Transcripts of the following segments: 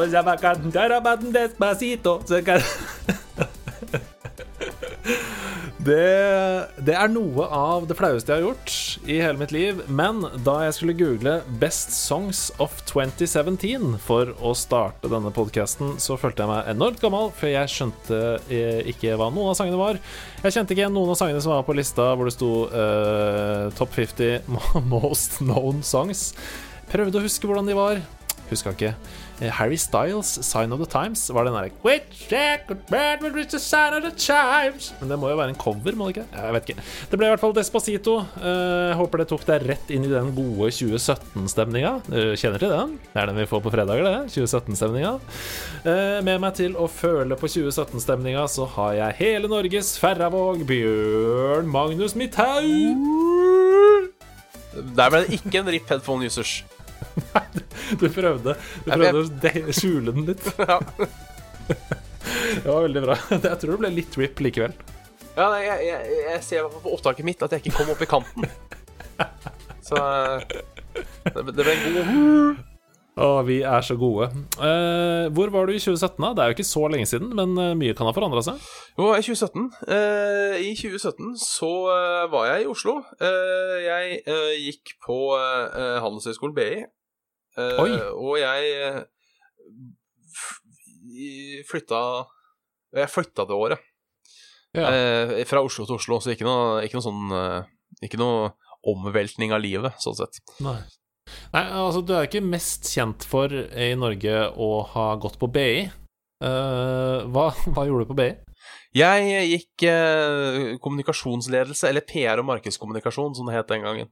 Va a cantar a despacito. Det, det er noe av det flaueste jeg har gjort i hele mitt liv. Men da jeg skulle google 'Best Songs of 2017' for å starte denne podkasten, så følte jeg meg enormt gammel, for jeg skjønte eh, ikke hva noen av sangene var. Jeg kjente ikke igjen noen av sangene som var på lista hvor det sto uh, Top 50 Most Known Songs. Prøvde å huske hvordan de var. Huska ikke. Eh, Harry Styles' 'Sign of the Times' var den derre Men det må jo være en cover, må det ikke? Jeg vet ikke. Det ble i hvert fall Despacito. Eh, håper det tok deg rett inn i den gode 2017-stemninga. Du kjenner til den? Det er den vi får på fredager, det. 2017-stemninga. Eh, med meg til å føle på 2017-stemninga så har jeg hele Norges Ferravåg, Bjørn Magnus Midthaug. Der ble det ikke en RIP headphone users. Du prøvde, du prøvde å skjule den litt. ja, Det var veldig bra. Jeg tror det ble litt rip likevel. nei, jeg, jeg, jeg ser i hvert fall på opptaket mitt at jeg ikke kom opp i kanten. Så det, det ble en god Å, vi er så gode. Eh, hvor var du i 2017, da? Det er jo ikke så lenge siden, men eh, mye kan ha forandra seg. Jo, i 2017 eh, I 2017 så eh, var jeg i Oslo. Eh, jeg eh, gikk på eh, Handelshøyskolen BI. Eh, Oi. Og jeg eh, flytta Jeg flytta det året. Ja. Eh, fra Oslo til Oslo, så ikke noe, ikke noe sånn Ikke noe omveltning av livet, sånn sett. Nei. Nei, altså, du er ikke mest kjent for i Norge å ha gått på BI. Uh, hva, hva gjorde du på BI? Jeg gikk uh, kommunikasjonsledelse, eller PR og markedskommunikasjon, som det het den gangen.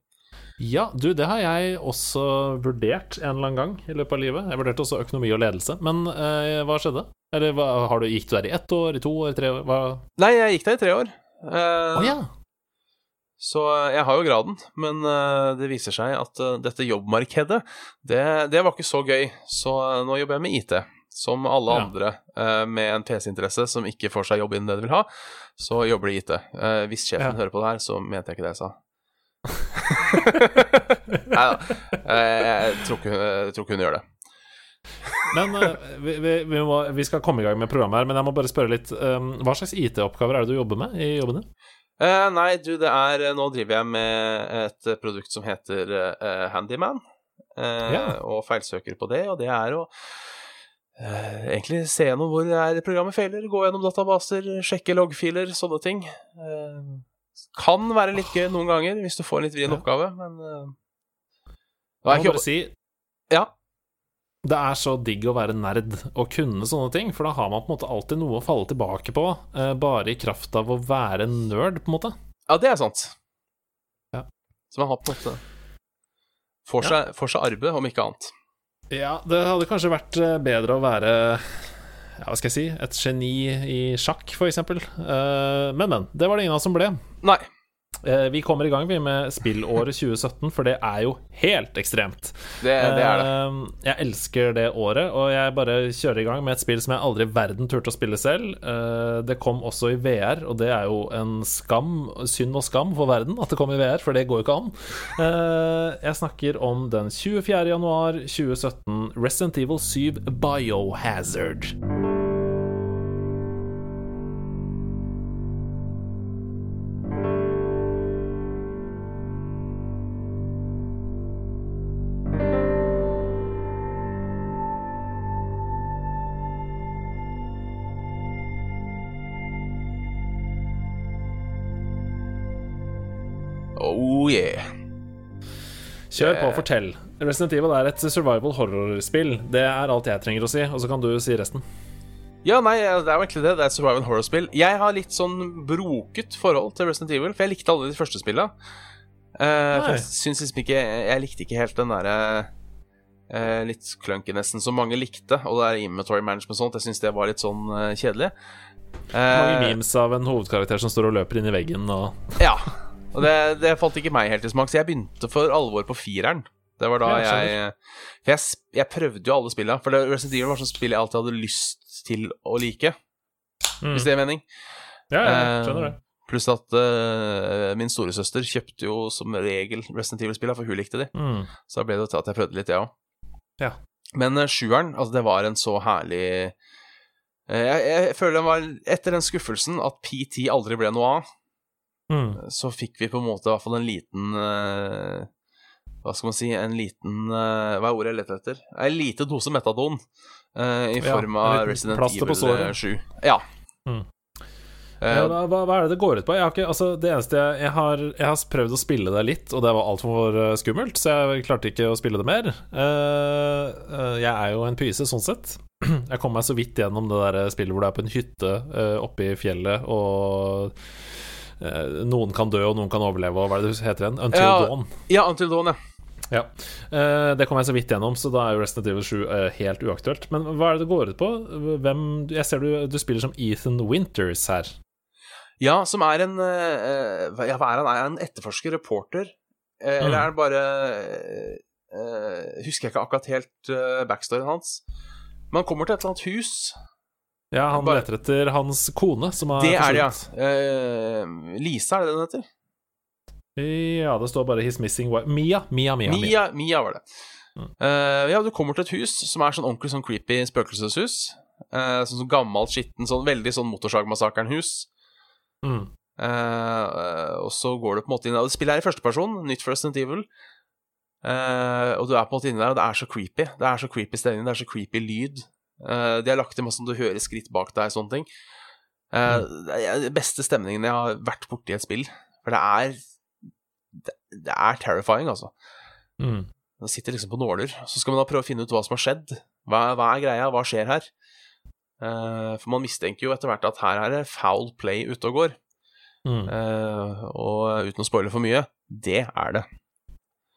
Ja, du, det har jeg også vurdert en eller annen gang i løpet av livet. Jeg vurderte også økonomi og ledelse, men eh, hva skjedde? Eller hva, har du, gikk du der i ett år, i to år, i tre år? Hva Nei, jeg gikk der i tre år. Eh, Å ja. Så jeg har jo graden, men eh, det viser seg at eh, dette jobbmarkedet, det, det var ikke så gøy. Så eh, nå jobber jeg med IT. Som alle andre ja. med en PC-interesse som ikke får seg jobb innen det de vil ha, så jobber de IT. Hvis sjefen Ja. hører på det her, så mente jeg ikke det jeg sa. Nei da. Eh, jeg, tror ikke, jeg tror ikke hun gjør det. Men eh, vi, vi, vi, må, vi skal komme i gang med programmet her, men jeg må bare spørre litt um, Hva slags IT-oppgaver er det du jobber med i jobben din? Eh, nei, du, det er Nå driver jeg med et produkt som heter eh, Handyman, eh, Ja. og feilsøker på det, og det er å eh, egentlig se gjennom hvor er programmet feiler, gå gjennom databaser, sjekke loggfiler, sånne ting. Kan være litt gøy noen ganger hvis du får en litt vrien Ja. oppgave, men uh, Jeg må ikke bare si Ja. det er så digg å være nerd og kunne sånne ting, for da har man på en måte alltid noe å falle tilbake på, uh, bare i kraft av å være nerd, på en måte. ja, det er sant. Ja. Så man har på en måte Får Ja. seg, får seg arbeid, om ikke annet. Ja, det hadde kanskje vært eh, bedre å være ja, hva skal jeg si, et geni i sjakk, for eksempel. Eh, men, men. Det var det ingen av oss som ble. Nei. Eh, vi kommer i gang vi med spillåret 2017, for det er jo helt ekstremt. Det, det er det. Eh, Jeg elsker det året, og jeg bare kjører i gang med et spill som jeg aldri i verden turte å spille selv. Eh, Det kom også i VR, og det er jo en skam, synd og skam for verden at det kom i VR, for det går jo ikke an. Eh, Jeg snakker om den 24. januar 2017, Resident Evil 7 Biohazard. Kjør på, fortell. Resident Evil er et survival horror-spill. Det er alt jeg trenger å si, og så kan du si resten. Ja, nei, det er jo egentlig det. Det er et survival horror-spill. Jeg har litt sånn broket forhold til Resident Evil, for jeg likte alle de første spillene. Uh, Nei. jeg syns liksom ikke Jeg likte ikke helt den derre uh, litt clunky-nesten som mange likte, og det er inventory management og sånt. Jeg syns det var litt sånn uh, kjedelig. Mange Eh, memes av en hovedkarakter som står og løper inn i veggen og Ja. Og det, det falt ikke meg helt i smak, så jeg begynte for alvor på fireren. Det var da Ja, jeg For jeg, jeg prøvde jo alle spillene. For Resident Evil var sånn spill jeg alltid hadde lyst til å like, Mm. hvis det gir mening. Ja, ja, Eh, skjønner det. Pluss at uh, min storesøster kjøpte jo som regel Resident Evil-spillene, for hun likte de. Mm. Så da ble det til at jeg prøvde litt, jeg òg. Ja. Men uh, sjueren, altså, det var en så herlig uh, jeg, jeg føler den var Etter den skuffelsen at PT aldri ble noe av, Mm. så fikk vi på en måte i hvert fall en liten eh, Hva skal man si En liten eh, Hva er ordet jeg leter etter? En lite dose metadon eh, i form av Resident Evil eh, 7. Ja. Mm. Eh, Ja, hva, hva er det det går ut på? Jeg har ikke, altså, det eneste jeg, jeg, har, jeg har prøvd å spille det litt, og det var altfor skummelt, så jeg klarte ikke å spille det mer. Eh, eh, jeg er jo en pyse sånn sett. Jeg kom meg så vidt gjennom det der spillet hvor du er på en hytte oppe i fjellet, og eh, noen kan dø, og noen kan overleve, og hva er det heter igjen? Until Ja. Dawn. ja, Until Dawn, ja. Ja. Eh, det kom jeg så vidt gjennom, så da er jo Resident Evil 7 eh, helt uaktuelt. Men hva er det det går ut på? Hvem Jeg ser du, du spiller som Ethan Winters her. Ja, som er en eh, Ja, hva er han? Er han etterforsker, reporter? Eh, Eller Mm. er han bare eh, Husker jeg ikke akkurat helt backstoryen hans. Men han kommer til et eller annet hus. Ja, han Bare- leter etter hans kone, som har Det er det, ja. Eh, Lisa, er det den heter? Ja, det står bare 'His Missing Wife'. Mia, Mia, Mia. Mia. Mia, var det. Mm. Uh, ja, du kommer til et hus som er sånn ordentlig sånn creepy spøkelseshus. Uh, sånn, sånn gammelt, skitten, sånn veldig sånn Motorsagmassakren-hus. Mm. Uh, og så går du på en måte inn Det spillet er i førsteperson, nytt First and Evil. Og du er på en måte inni der, og det er så creepy. Det er så creepy stemning, det er så creepy lyd. Eh, de har lagt til masse som du hører skritt bak deg, sånne ting. Eh, Det er den beste stemningen jeg har vært borti i et spill. For det er Det, det er terrifying, altså. Mm. Man sitter liksom på nåler. Så skal man da prøve å finne ut hva som har skjedd. Hva, hva er greia? Hva skjer her? Uh, for man mistenker jo etter hvert at her er det foul play ute og går. Mm. Uh, og uten å spoile for mye, det er det.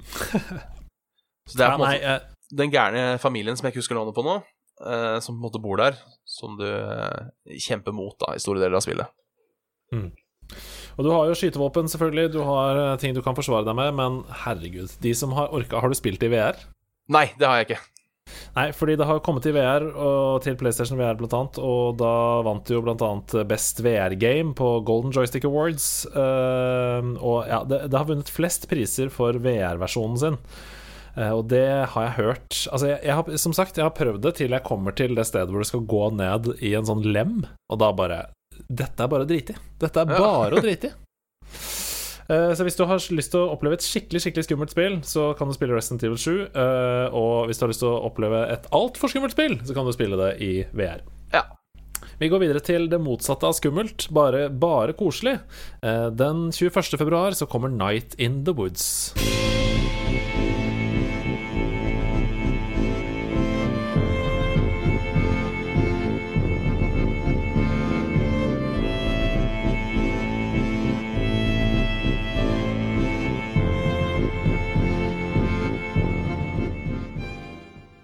Så det er på en måte den gærne familien som jeg ikke husker navnet på nå, eh, som på en måte bor der, som du eh, kjemper mot da, i store deler av spillet. og du har jo skytevåpen, selvfølgelig. Du har eh, ting du kan forsvare deg med, men herregud, de som har orka Har du spilt i VR? Nei, det har jeg ikke. Nei, fordi det har kommet i VR, og til PlayStation VR blant annet, og da vant du jo blant annet Best VR-game på Golden Joystick Awards. Uh, og ja, det, det har vunnet flest priser for VR-versjonen sin. Eh, og det har jeg hørt Altså, jeg, jeg har, som sagt, jeg har prøvd det til jeg kommer til det stedet hvor du skal gå ned i en sånn lem, og da bare Dette er bare å drite i. Dette er Ja. bare å drite i. Eh, Så hvis du har lyst til å oppleve et skikkelig skikkelig skummelt spill, så kan du spille Resident Evil 7. eh, Og hvis du har lyst til å oppleve et altfor skummelt spill, så kan du spille det i VR. Ja. Vi går videre til det motsatte av skummelt, bare, bare koselig. Den 21. februar så kommer Night in the Woods.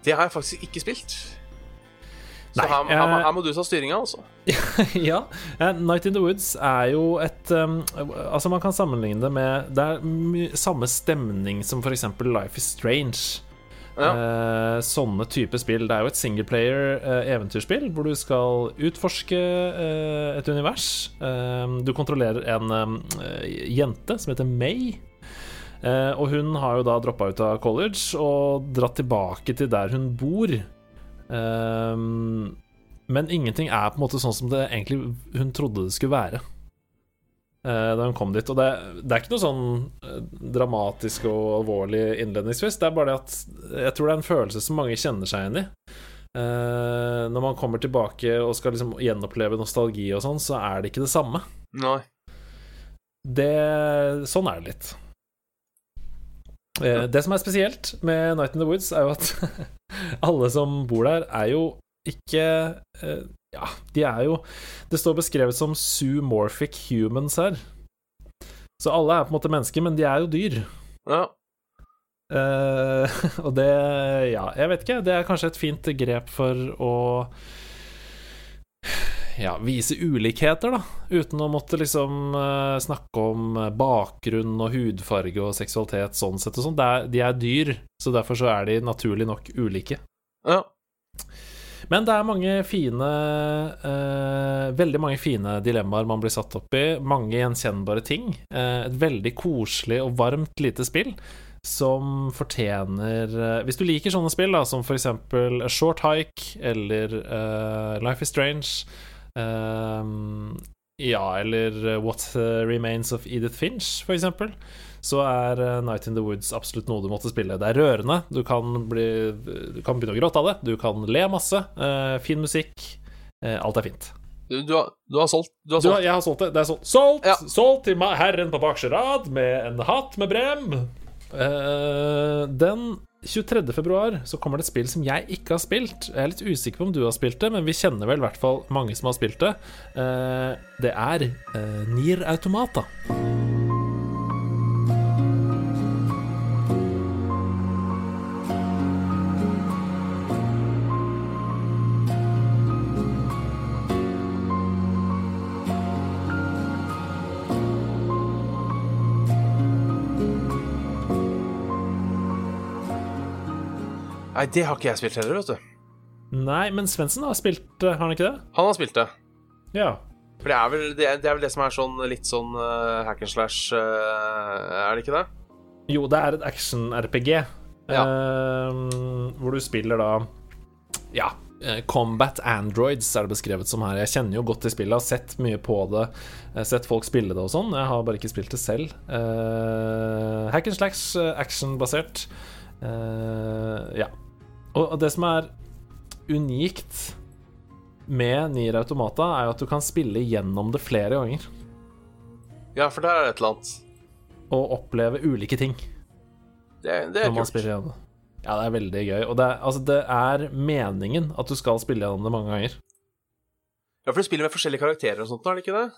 Det har jeg faktisk ikke spilt. Så Nei, her, her, må- eh, her må du ta styringa, altså. ja. eh, Night in the Woods er jo et um, Altså, man kan sammenligne det med Det er samme stemning som f.eks. Life is Strange. Ja. Eh, sånne type spill. Det er jo et singleplayer eh, eventyrspill hvor du skal utforske eh, et univers. Eh, du kontrollerer en eh, jente som heter May. Eh, og hun har jo da droppa ut av college og dratt tilbake til der hun bor. Eh, men ingenting er på en måte sånn som det egentlig hun trodde det skulle være. eh, Da hun kom dit. Og det, det er ikke noe sånn dramatisk og alvorlig innledningsvis. Det er bare det at jeg tror det er en følelse som mange kjenner seg igjen i. Eh, når man kommer tilbake og skal liksom gjenoppleve nostalgi og sånn, så er det ikke det samme. Nei. Det, sånn er det litt. Eh, Det som er spesielt med Night in the Woods, er jo at alle som bor der, er jo ikke eh, Ja, de er jo Det står beskrevet som zoomorphic humans her. Så alle er på en måte mennesker, men de er jo dyr. Ja. Uh, og det Ja, jeg vet ikke. Det er kanskje et fint grep for å ja, vise ulikheter, da. Uten å måtte liksom eh, snakke om eh, bakgrunn og hudfarge og seksualitet sånn sett og sånn. De er dyr, så derfor så er de naturlig nok ulike. ja. Men det er mange fine eh, Veldig mange fine dilemmaer man blir satt opp i. Mange gjenkjennbare ting. Eh, et veldig koselig og varmt lite spill som fortjener eh, Hvis du liker sånne spill, da, som f.eks. A Short Hike eller Life is Strange eh, Ja, eller What Remains of Edith Finch, for eksempel så er eh, Night in the Woods absolutt noe du måtte spille. Det er rørende. Du kan, bli, du kan begynne å gråte av det. Du kan le masse. Uh, fin musikk. Uh, alt er fint. Du, du, har, du har solgt? Du har Du, Har, jeg har solgt det. Det er solgt. Solgt, Ja. solgt til herren på bakerste rad med en hatt med brem. Uh, den 23. februar så kommer det et spill som jeg ikke har spilt. Jeg er litt usikker på om du har spilt det, men vi kjenner vel i hvert fall mange som har spilt det. Eh, det er uh, Nier Automata. Nei, det har ikke jeg spilt heller, vet du. Nei, men Svendsen har spilt det, har han ikke det? Han har spilt det. Ja. For det er vel det, er, det, er vel det som er sånn litt sånn uh, hack and slash uh, Er det ikke det? Jo, det er et action-RPG. Ja. uh, hvor du spiller da Ja. eh, Combat Androids er det beskrevet som her. Jeg kjenner jo godt til spillet, har sett mye på det. Sett folk spille det og sånn. Jeg har bare ikke spilt det selv. Uh, hack and slash, actionbasert. Uh, ja. Og det som er unikt med Nier Automata, er jo at du kan spille gjennom det flere ganger. Ja, for der er det et eller annet. Og oppleve ulike ting. Det, det er kult. Ja, det er veldig gøy. Og det er, altså, det er meningen at du skal spille gjennom det mange ganger. Ja, for du spiller med forskjellige karakterer og sånt, er det ikke det?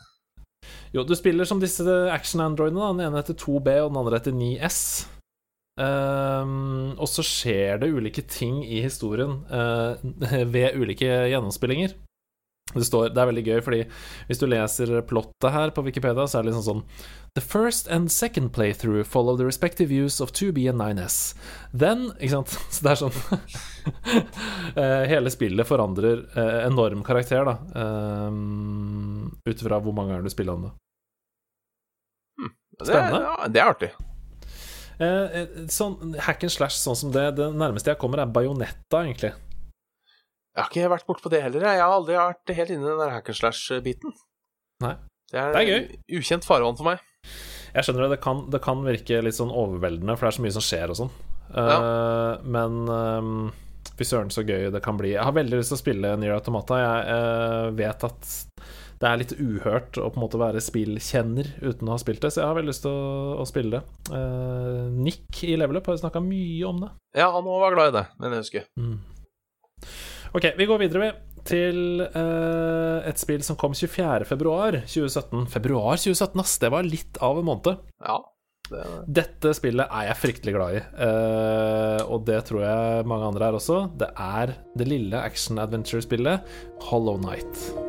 Jo, du spiller som disse action-androidene. Den ene heter 2B, og den andre heter 9S. Ehm, og så skjer det ulike ting i historien uh, ved ulike gjennomspillinger. Det, står, det er veldig gøy, fordi hvis du leser plottet her på Wikipedia, så er det liksom sånn The first and second playthrough follow the respective views of 2B and 9S. Then Ikke sant? Så det er sånn eh, Hele spillet forandrer eh, enorm karakter, da. Um, Ut ifra hvor mange ganger du spiller om det. Det, Spennende. Ja, det er artig. Eh, eh, sånn hack and slash sånn som det, det nærmeste jeg kommer, er Bajonetta, egentlig. Jeg har ikke vært bortpå det heller. jeg. Har aldri vært helt inne i den der hack and slash-biten. Nei. Det er, Det er gøy. ukjent farvann for meg. Jeg skjønner det, det kan, det kan virke litt sånn overveldende, for det er så mye som skjer og sånn. Eh, Men um, fy søren, så gøy det kan bli. Jeg har veldig lyst til å spille Nier Automata. Jeg vet at det er litt uhørt å på en måte være spillkjenner uten å ha spilt det, så jeg har veldig lyst til å, å spille det. Uh, Nick i Level Up har snakka mye om det. Ja, han òg var glad i det, men jeg husker. Ok, vi går videre vi til uh, et spill som kom 24. februar 2017. Ass! Det var litt av en måned. Ja. Det, Dette spillet er jeg fryktelig glad i, uh, og det tror jeg mange andre er også. Det er det lille action-adventure-spillet Hollow Night.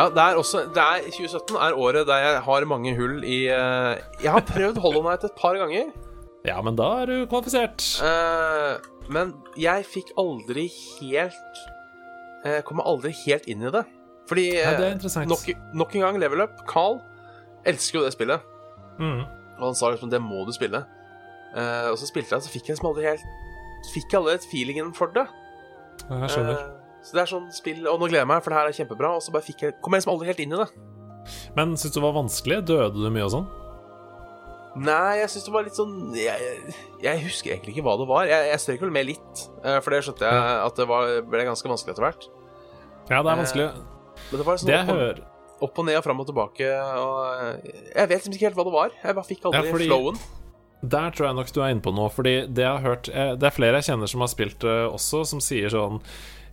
Ja, det er også det er, 2017 er året der jeg har mange hull i uh, Jeg har prøvd Hollow Night et par ganger, Ja, men da er du kvalifisert. Uh, men jeg fikk aldri helt uh, Kommer aldri helt inn i det. Fordi Ja, det nok, nok en gang, Level Up, Carl elsker jo det spillet. Mm. Og han sa liksom det må du spille. Og så spilte jeg, så fikk jeg liksom aldri helt Fikk jeg aldri feelingen for det. Jeg skjønner. Eh, så det er sånn spill Og nå gleder jeg meg, for det her er kjempebra. Og så bare fikk jeg kom jeg liksom aldri helt inn i det. Men syns du det var vanskelig? Døde du mye og sånn? Nei, jeg syns det var litt sånn jeg, jeg, husker egentlig ikke hva det var. Jeg, jeg strøk vel med litt, eh, for det skjønte jeg at det var, ble ganske vanskelig etter hvert. Ja, det er vanskelig. Men det var Det sånn jeg opp, hører opp og ned og fram og tilbake. Og eh, jeg vet liksom ikke helt hva det var. Jeg bare fikk aldri Ja, fordi- flowen. Der tror jeg nok du er inne på noe, fordi det hørt eh, Det er flere jeg kjenner som har spilt det også, som sier sånn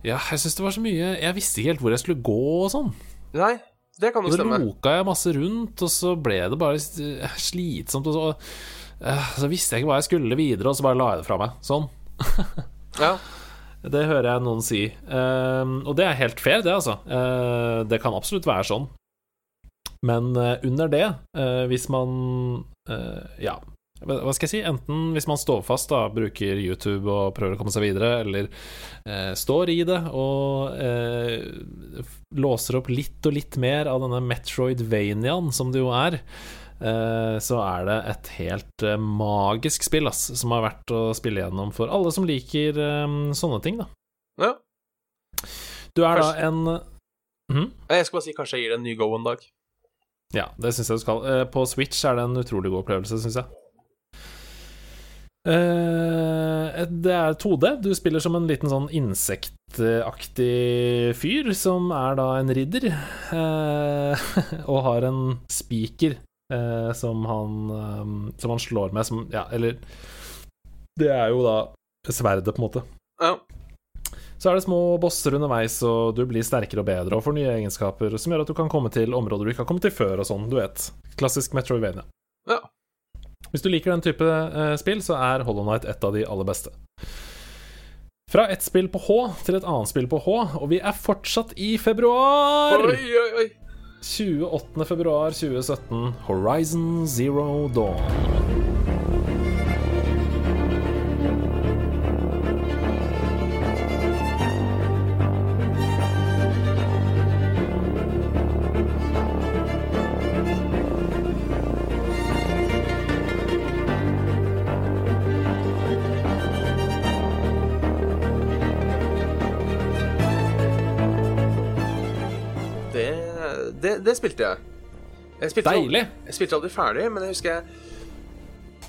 Ja, jeg syns det var så mye Jeg visste ikke helt hvor jeg skulle gå og sånn. Nei, det kan jo jo så stemme. loka jeg masse rundt, og så ble det bare eh, slitsomt, og så eh, Så visste jeg ikke hva jeg skulle videre, og så bare la jeg det fra meg. Sånn. Ja. Det hører jeg noen si. Uh, og det er helt fair, det, altså. Uh, det kan absolutt være sånn. Men uh, under det, hvis man ja, hva skal jeg si, enten hvis man står fast, da, bruker YouTube og prøver å komme seg videre, eller eh, står i det og eh, låser opp litt og litt mer av denne Metroidvaniaen som det jo er, eh, så er det et helt eh, magisk spill, ass, som har vært å spille gjennom for alle som liker eh, sånne ting, da. Ja. Du er Kanskje- da en Mhm. Jeg skal bare si kanskje jeg gir det en ny go en dag. Ja, det syns jeg du skal. Eh, På Switch er det en utrolig god opplevelse, syns jeg. Eh, det er 2D. Du spiller som en liten sånn insektaktig fyr som er da en ridder, eh, og har en spiker eh, som han eh, Som han slår med som Ja, eller Det er jo da sverdet, på en måte. Ja. Så er det små bosser underveis, og du blir sterkere og bedre og får nye egenskaper som gjør at du kan komme til områder du ikke har kommet til før, og sånn, du vet. Klassisk Metroidvania. Ja. Hvis du liker den type eh, spill, så er Hollow Knight et av de aller beste. Fra ett spill på H til et annet spill på H, og vi er fortsatt i februar! Oi, oi, oi. 28. februar 2017, Horizon Zero Dawn. Det, spilte jeg. jeg spilte Deilig! Aldri, jeg spilte aldri ferdig, men jeg husker jeg,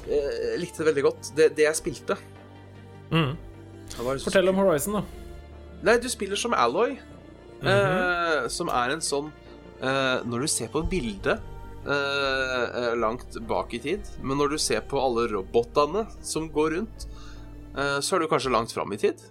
jeg likte det veldig godt. Det, det jeg spilte Mm. var Fortell om Horizon, da. Nei, du spiller som Alloy, eh, som er en sånn eh, Når du ser på et bilde eh, eh, langt bak i tid, men når du ser på alle robotene som går rundt, eh, så er du kanskje langt fram i tid.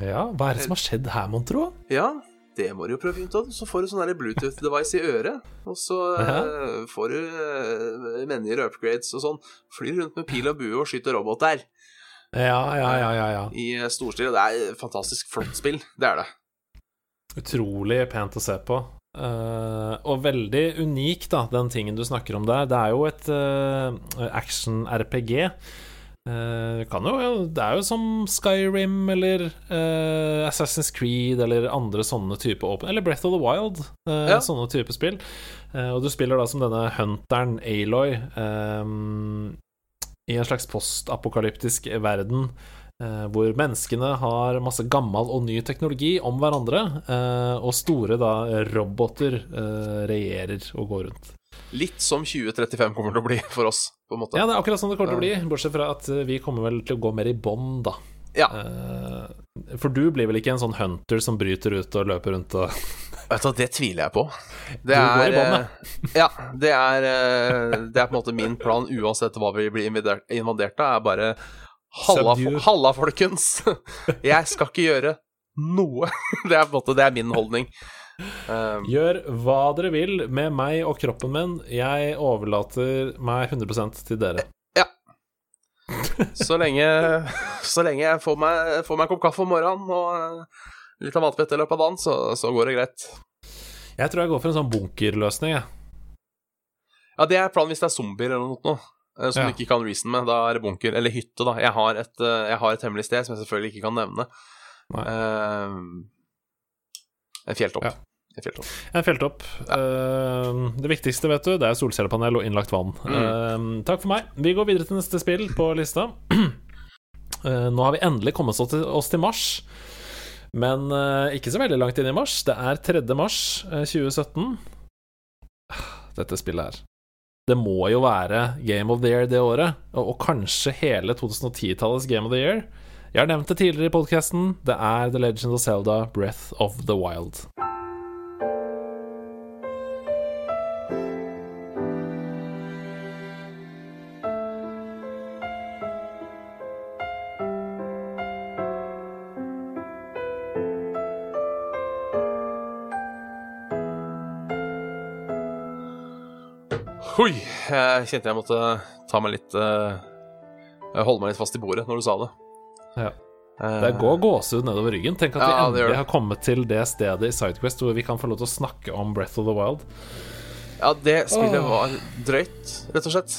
Ja, hva er det som har skjedd her, mon tro? Ja, det må du jo prøve ut av. Så får du sånn Bluetooth-device i øret, og så uh, får du uh, menyer og upgrades og sånn. Flyr rundt med pil og bue og skyter roboter Ja, ja, ja, ja, ja. i eh, storstil. Og det er et fantastisk flott spill. Det er det. Utrolig pent å se på. Uh, og veldig unik, da, den tingen du snakker om der. Det er jo et action-RPG. Kan jo, det er jo som Skyrim eller uh, Assassin's Creed eller andre sånne type åpne Eller Breath of the Wild, uh, Ja. sånne type spill. Og du spiller da som denne hunteren Aloy um, i en slags postapokalyptisk verden. hvor menneskene har masse gammel og ny teknologi om hverandre, og store da roboter regjerer og går rundt. Litt som 2035 kommer til å bli for oss, på en måte. Ja, det er akkurat sånn det kommer til å bli, bortsett fra at eh, vi kommer vel til å gå mer i bånd, da. Ja. Eh, For du blir vel ikke en sånn hunter som bryter ut og løper rundt og Vet du hva, det tviler jeg på. Det Du går i bånd, eh, Ja, det er, eh, det er på en måte min plan uansett hva vi blir invadert av, er bare Halla, halla, folkens! Jeg skal ikke gjøre noe. Det er på en måte Det er min holdning. Um, Gjør hva dere vil med meg og kroppen min. Jeg overlater meg 100% til dere. Ja. så lenge Så lenge jeg får meg, får meg en kopp kaffe om morgenen og eh, litt av matbett i løpet av dagen, så, så går det greit. Jeg tror jeg går for en sånn bunkerløsning, jeg. Ja, det er planen hvis det er zombier eller noe eh, som Ja. du ikke kan reason med. Da er det bunker. Eller hytte, da. Jeg har et, eh, jeg har et hemmelig sted som jeg selvfølgelig ikke kan nevne. Nei. Uh, en fjelltopp. Ja. En fjelltopp. En fjelltopp. Eh, det viktigste, vet du, det er solcellepanel og innlagt vann. Eh, takk for meg. Vi går videre til neste spill på lista. Eh, nå har vi endelig kommet oss til, oss til mars. Men ikke så veldig langt inn i mars. Det er 3. mars eh, 2017. Dette spillet her. Det må jo være Game of the Year det året, og, og kanskje hele 2010-tallets Game of the Year. Jeg har nevnt det tidligere i podkasten. Det er The Legend of Zelda Breath of the Wild. Oi! Jeg kjente jeg måtte ta meg litt uh, Holde meg litt fast i bordet når du sa det. Ja. Eh, Det går gåsehud nedover ryggen. Tenk at vi Ja, endelig har kommet til det stedet i Sidequest hvor vi kan få lov til å snakke om Breath of the Wild. Ja, det spillet oh. var drøyt, rett og slett.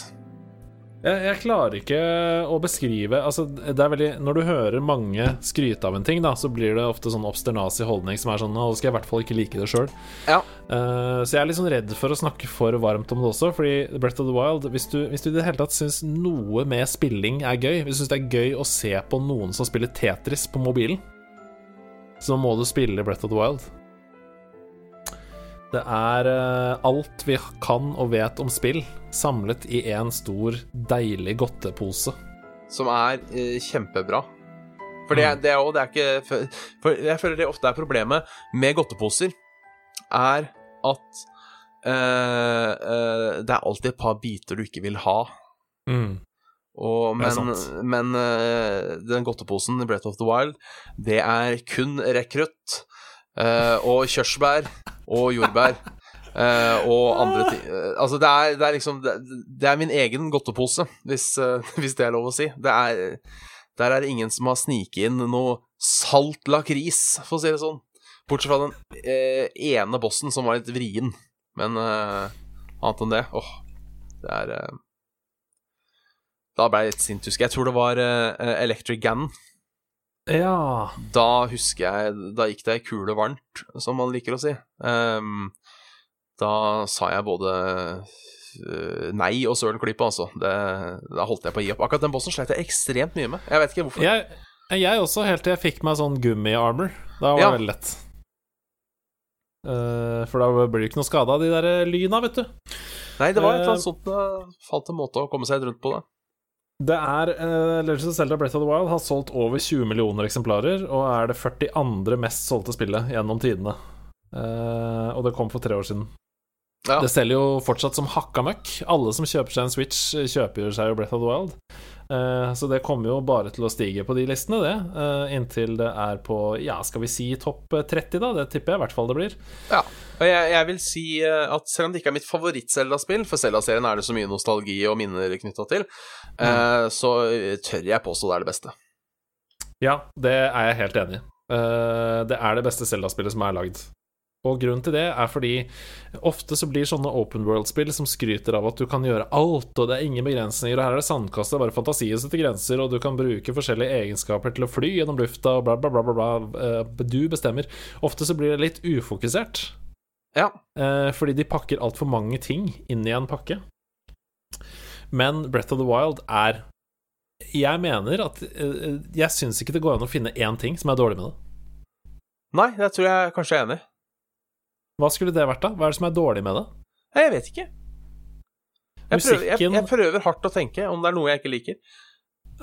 Jeg, jeg klarer ikke å beskrive Altså, det er veldig Når du hører mange skryte av en ting, da, så blir det ofte sånn obsternasig holdning som er sånn Nå skal jeg i hvert fall ikke like det sjøl. Ja. Uh, så jeg er litt sånn redd for å snakke for varmt om det også, fordi Breath of the Wild Hvis du, hvis du i det hele tatt syns noe med spilling er gøy, hvis du syns det er gøy å se på noen som spiller Tetris på mobilen, så må du spille Breath of the Wild. Det er eh, alt vi kan og vet om spill, samlet i en stor, deilig godtepose. Som er eh, kjempebra. For det, det er det er ikke for, jeg føler det ofte er problemet med godteposer, er at eh, eh, det er alltid et par biter du ikke vil ha. Og, er men men eh, den godteposen i Breath of the Wild, det er kun rekrutt og kirsebær og jordbær. Uh, og andre ting uh, Altså, det er, det er liksom det, det er min egen godtepose, hvis, uh, hvis det er lov å si. Det er Der er det ingen som har sniket inn noe salt lakris, for å si det sånn. Bortsett fra den eh, ene bossen som var litt vrien. Men eh, annet enn det Åh, det er eh, Da ble jeg litt sint, husker jeg. Jeg tror det var eh, Electric Gannon. Ja Da husker jeg Da gikk det ei kule varmt, som man liker å si. Um, da sa jeg både uh, nei og søren klype, altså. Det, da holdt jeg på å gi opp. Akkurat den bossen slet jeg ekstremt mye med. Jeg vet ikke hvorfor. Jeg, jeg også, helt til jeg fikk meg sånn gummi-armor. Da var Ja. det veldig lett. Uh, for da blir det ikke noe skade av de der eh, lyna, vet du. Nei, det var et eller Eh, annet sånt det falt en måte å komme seg rundt på det. Det er uh, Legends of Zelda Breath of the Wild har solgt over 20 millioner eksemplarer, og er det 42. mest solgte spillet gjennom tidene. Uh, og det kom for tre år siden. Ja. Det selger jo fortsatt som hakka møkk. Alle som kjøper seg en Switch, kjøper seg jo Breath of the Wild. Eh, så det kommer jo bare til å stige på de listene, det. eh, inntil det er på, ja, skal vi si topp 30, da? Det tipper jeg i hvert fall det blir. Ja. Og jeg, jeg vil si eh, at selv om det ikke er mitt favoritt-Zelda-spill, for Zelda-serien er det så mye nostalgi og minner knytta til, mm. så tør jeg påstå det er det beste. Ja, det er jeg helt enig i. Det er det beste Zelda-spillet som er lagd. Og grunnen til det er fordi ofte så blir sånne open world-spill som skryter av at du kan gjøre alt, og det er ingen begrensninger, og her er det sandkasse, bare fantasien setter grenser, og du kan bruke forskjellige egenskaper til å fly gjennom lufta, og bla, bla, bla, bla, bla. Eh, Du bestemmer. Ofte så blir det litt ufokusert. Ja. Eh, fordi de pakker altfor mange ting inn i en pakke. Men Breath of the Wild er Jeg mener at eh, Jeg syns ikke det går an å finne én ting som er dårlig med det. Nei, det tror jeg kanskje jeg er enig i. Hva skulle det vært, da? Hva er det som er dårlig med det? Nei, Jeg vet ikke. Jeg prøver, jeg, jeg prøver hardt å tenke om det er noe jeg ikke liker.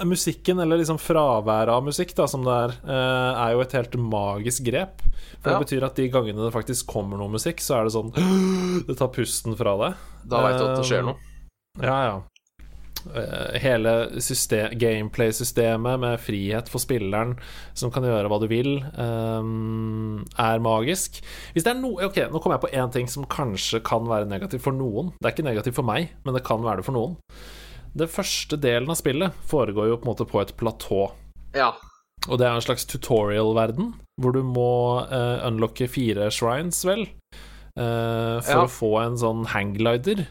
Musikken, eller liksom fraværet av musikk, da, som det er, eh, er jo et helt magisk grep. For Ja. det betyr at de gangene det faktisk kommer noe musikk, så er det sånn Det tar pusten fra deg. Da veit du at det skjer Eh, noe. Ja, ja. Eh, hele gameplay-systemet med frihet for spilleren, som kan gjøre hva du vil, eh, er magisk. Hvis det er no Ok, nå kommer jeg på én ting som kanskje kan være negativt for noen. Det er ikke negativt for meg, men det kan være det for noen. Det første delen av spillet foregår jo på en måte på et platå. Ja. Og det er en slags tutorial-verden, hvor du må uh, unlocke fire shrines, vel, uh, for Ja. å få en sånn hangglider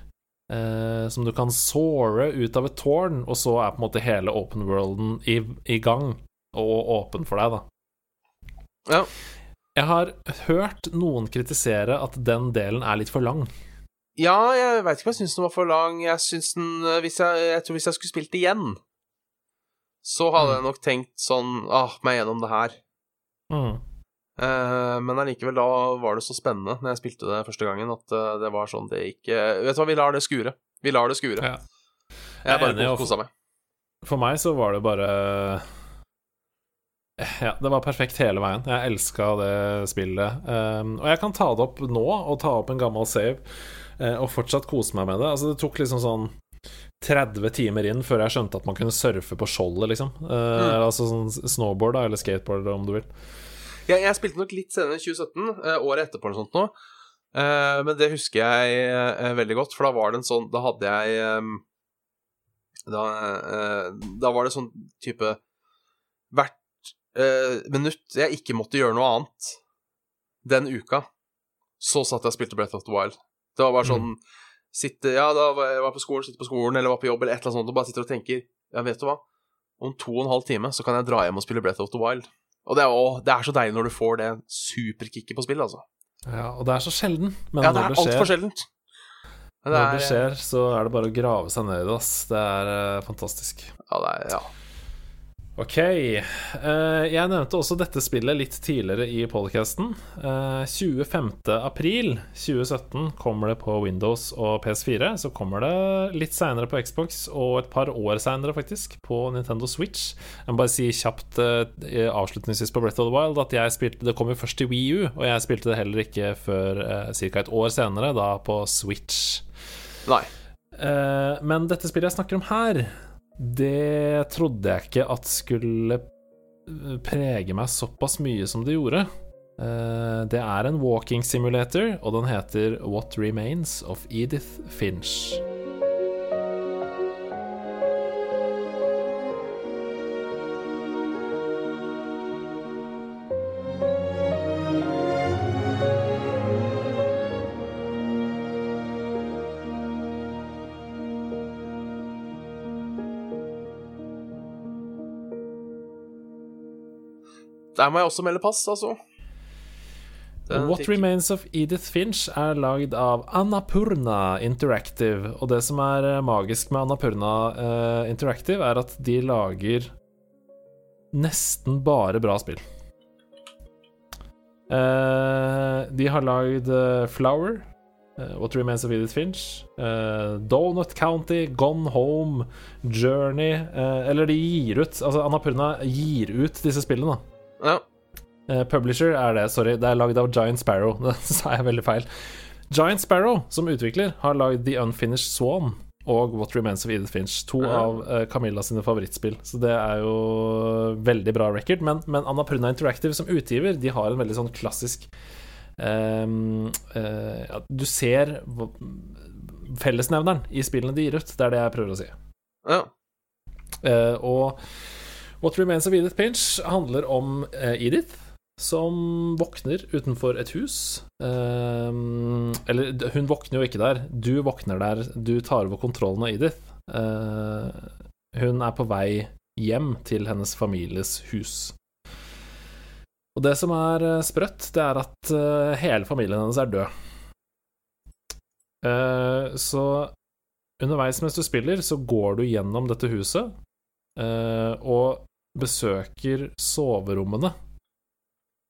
eh, som du kan såre ut av et tårn, og så er på en måte hele open worlden i, i gang og åpen for deg, da. Ja. Jeg har hørt noen kritisere at den delen er litt for lang. Ja, jeg veit ikke om jeg syns den var for lang. Jeg syns den eh, hvis jeg, jeg tror hvis jeg skulle spilt igjen, så hadde jeg nok tenkt sånn Ah, meg gjennom det her. Mm. Eh, men allikevel, da var det så spennende når jeg spilte det første gangen, at eh, det var sånn det ikke Vet du hva, vi lar det skure. Vi lar det skure. Ja. Jeg jeg bare kosa meg. For meg så var det bare Ja, det var perfekt hele veien. Jeg elska det spillet. Um, og jeg kan ta det opp nå, og ta opp en gammel save, eh, og fortsatt kose meg med det. Altså, det tok liksom sånn 30 timer inn før jeg skjønte at man kunne surfe på skjoldet, liksom. Mm. Altså sånn snowboard, da, eller skateboard, om du vil. Jeg, jeg spilte nok litt senere enn 2017, eh, året etterpå eller sånt nå. Eh, men det husker jeg eh, veldig godt, for da var det en sånn Da hadde jeg eh, da, eh, da var det sånn type Hvert eh, minutt jeg ikke måtte gjøre noe annet den uka, så satt jeg og spilte Breath of the Wild. Det var bare sånn sitte Ja, da var jeg på skolen, sitte på skolen, eller var på jobb, eller et eller annet sånt, og bare sitter og tenker Ja, vet du hva? Om to og en halv time så kan jeg dra hjem og spille Breath of the Wild. Og det er, å, det er så deilig når du får det superkicket på spill, altså. Ja, og det er så sjelden. Men Ja, det er det altfor sjeldent. Men når det skjer, så er det bare å grave seg ned i det. ass. Det er eh, fantastisk. Ja, det er, ja. Ok. eh, jeg nevnte også dette spillet litt tidligere i podcasten. Eh, 25. april 2017 kommer det på Windows og PS4. Så kommer det litt seinere på Xbox, og et par år seinere, faktisk, på Nintendo Switch. Jeg må bare si kjapt eh, avslutningsvis på Breath of the Wild at jeg spilte Det kom jo først til Wii U, og jeg spilte det heller ikke før eh, ca. et år senere, da på Switch. Nei. Eh, men dette spillet jeg snakker om her, det trodde jeg ikke at skulle eh, prege meg såpass mye som det gjorde. Eh, det er en walking simulator, og den heter What Remains of Edith Finch. Der må jeg også melde pass, altså. Den What fikk- Remains of Edith Finch er lagd av Annapurna Interactive. Og det som er eh, magisk med Annapurna uh, Interactive, er at de lager nesten bare bra spill. Uh, de har lagd uh, Flower, What Remains of Edith Finch, Donut County, Gone Home, Journey Eller de gir ut Altså, Annapurna gir ut disse spillene, da. Ja. Uh, publisher er det, sorry. Det er lagd av Giant Sparrow. Det sa jeg veldig feil. Giant Sparrow, som utvikler, har lagd The Unfinished Swan og What Remains of Edith Finch. To Ja. av uh, Camilla sine favorittspill. Så det er jo veldig bra record. Men, men Annapurna Interactive som utgiver, de har en veldig sånn klassisk um, uh, Du ser fellesnevneren i spillene de gir ut. Det er det jeg prøver å si. ja. Og What Remains of Edith Pinch handler om eh, Edith som våkner utenfor et hus. Eh, eller hun våkner jo ikke der. Du våkner der. Du tar over kontrollen av Edith. Eh, hun er på vei hjem til hennes families hus. Og det som er sprøtt, det er at hele familien hennes er død. Så underveis mens du spiller, så går du gjennom dette huset og besøker soverommene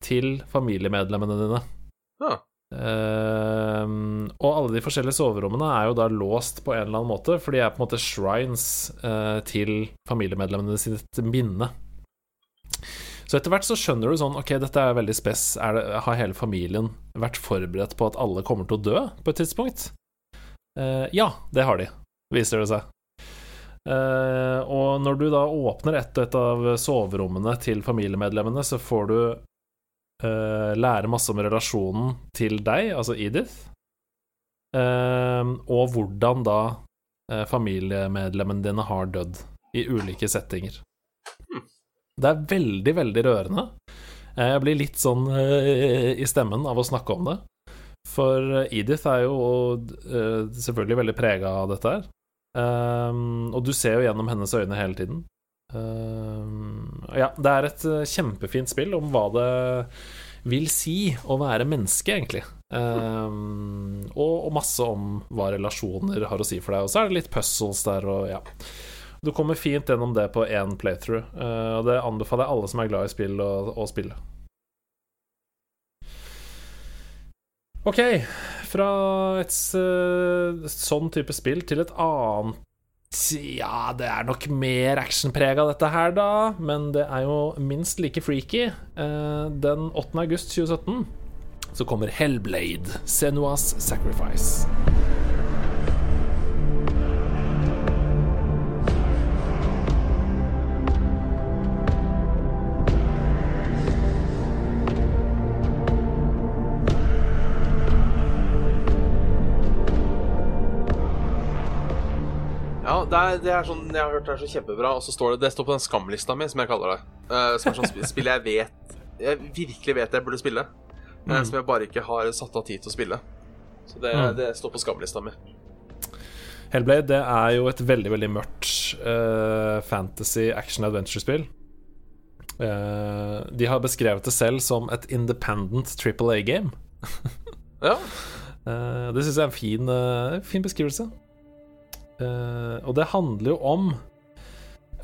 til familiemedlemmene dine. Ja. Uh, og alle de forskjellige soverommene er jo da låst på en eller annen måte, for de er på en måte shrines uh, til familiemedlemmene sitt minne. Så etter hvert så skjønner du sånn Ok, dette er veldig spes. Er det, har hele familien vært forberedt på at alle kommer til å dø på et tidspunkt? Uh, ja, det har de, viser det seg. Eh, og når du da åpner et og et av soverommene til familiemedlemmene, så får du eh, lære masse om relasjonen til deg, altså Edith, eh, og hvordan da familiemedlemmene dine har dødd i ulike settinger. Det er veldig, veldig rørende. Jeg blir litt sånn i stemmen av å snakke om det. For Edith er jo selvfølgelig veldig prega av dette her. Um, og du ser jo gjennom hennes øyne hele tiden. Um, ja, det er et eh, kjempefint spill om hva det vil si å være menneske, egentlig. Um, og, og masse om hva relasjoner har å si for deg. Og så er det litt puzzles der, og ja. Du kommer fint gjennom det på én playthrough, uh, og det anbefaler jeg alle som er glad i spill, å, spille. Ok, fra et eh, sånn type spill til et annet Ja, det er nok mer actionprega dette her, da, men det er jo minst like freaky. Eh, Den 8. august 2017 så kommer Hellblade, Senuas Sacrifice. Det er, det er sånn jeg har hørt det er så kjempebra, og så står det Det står på den skamlista mi, som jeg kaller det. Uh, som er sånn sp- spill jeg vet Jeg virkelig vet jeg burde spille. eh, Mm. Som jeg bare ikke har satt av tid til å spille. Så det, Mm. det står på skamlista mi. Hellblade det er jo et veldig veldig mørkt uh, fantasy action adventure-spill. De har beskrevet det selv som et independent triple A-game. ja. Det syns jeg er en fin, fin beskrivelse. Og det handler jo om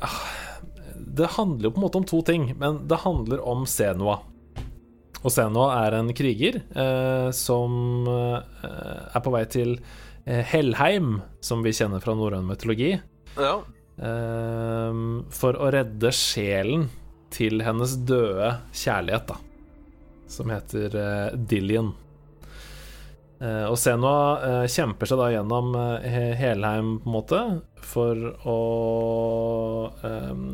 uh, Det handler jo på en måte om to ting, men det handler om Senua. Og Senua er en kriger som er på vei til Eh, Helheim, som vi kjenner fra norrøn mytologi, ja. For å redde sjelen til hennes døde kjærlighet, da, som heter uh, Dillian. Uh, og Senua uh, kjemper seg da gjennom Helheim, på en måte, for å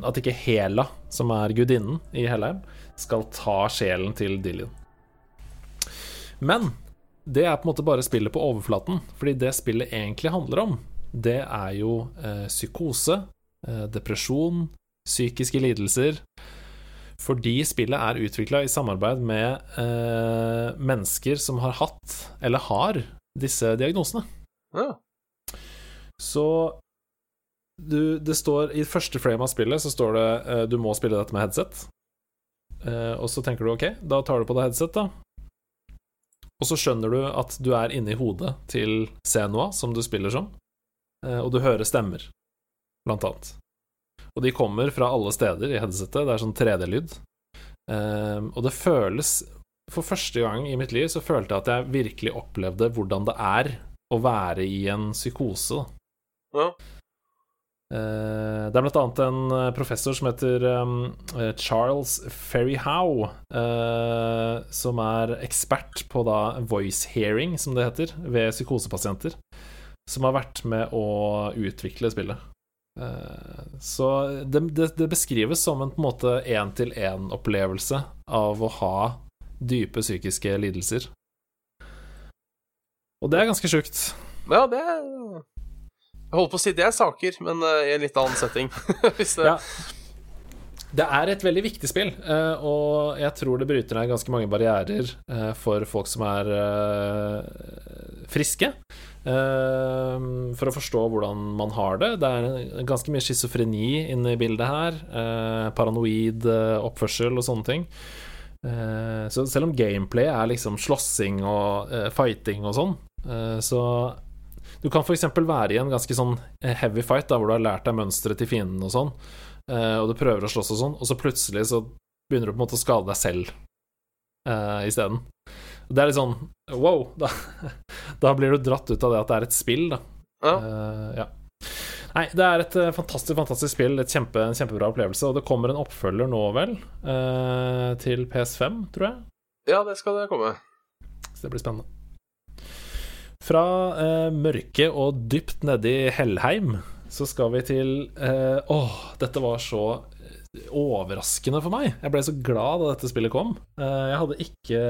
At ikke Hela, som er gudinnen i Helheim, skal ta sjelen til Dillian. Men det er på en måte bare spillet på overflaten. Fordi det spillet egentlig handler om, det er jo eh, psykose, eh, depresjon, psykiske lidelser. Fordi spillet er utvikla i samarbeid med eh, mennesker som har hatt, eller har, disse diagnosene. Ja. Så du, det står I første frame av spillet så står det eh, du må spille dette med headset. Eh, og så tenker du OK, da tar du på deg headset, da. Og så skjønner du at du er inni hodet til Senua, som du spiller som, eh, og du hører stemmer, blant annet. Og de kommer fra alle steder i headsetet, det er sånn 3D-lyd. Um, og det føles For første gang i mitt liv så følte jeg at jeg virkelig opplevde hvordan det er å være i en psykose. Ja. Eh, det er blant annet en eh, professor som heter um, eh, Charles Ferryhow, uh, som er ekspert på da voice hearing, som det heter, ved psykosepasienter. Som har vært med å utvikle spillet. Uh, så det, det, det, beskrives som en én-til-én-opplevelse av å ha dype psykiske lidelser. Og det er ganske sjukt. Ja, det er jeg holder på å si det er saker, men uh, i en litt annen setting. det... Ja. det er et veldig viktig spill, uh, og jeg tror det bryter ned ganske mange barrierer for folk som er friske. For å forstå hvordan man har det. Det er ganske mye schizofreni inne i bildet her. paranoid oppførsel og sånne ting. så selv om gameplay er liksom slåssing og fighting og sånn, så du kan f.eks. være i en ganske sånn eh, heavy fight, da, hvor du har lært deg mønsteret til fienden og sånn, eh, og du prøver å slåss og sånn, og så plutselig så begynner du på en måte å skade deg selv uh, isteden. Det er litt sånn wow, da, da, blir du dratt ut av det at det er et spill, da. Ja. Uh, ja. Nei, det er et fantastisk fantastisk spill, et kjempe, en kjempebra opplevelse. Og det kommer en oppfølger nå, vel, uh, til PS5, tror jeg. Ja, det skal det komme. Så det blir spennende. Fra uh, mørket og dypt nedi Hellheim så skal vi til eh, Åh, dette var så eh, overraskende for meg. Jeg ble så glad da dette spillet kom. Eh, jeg hadde ikke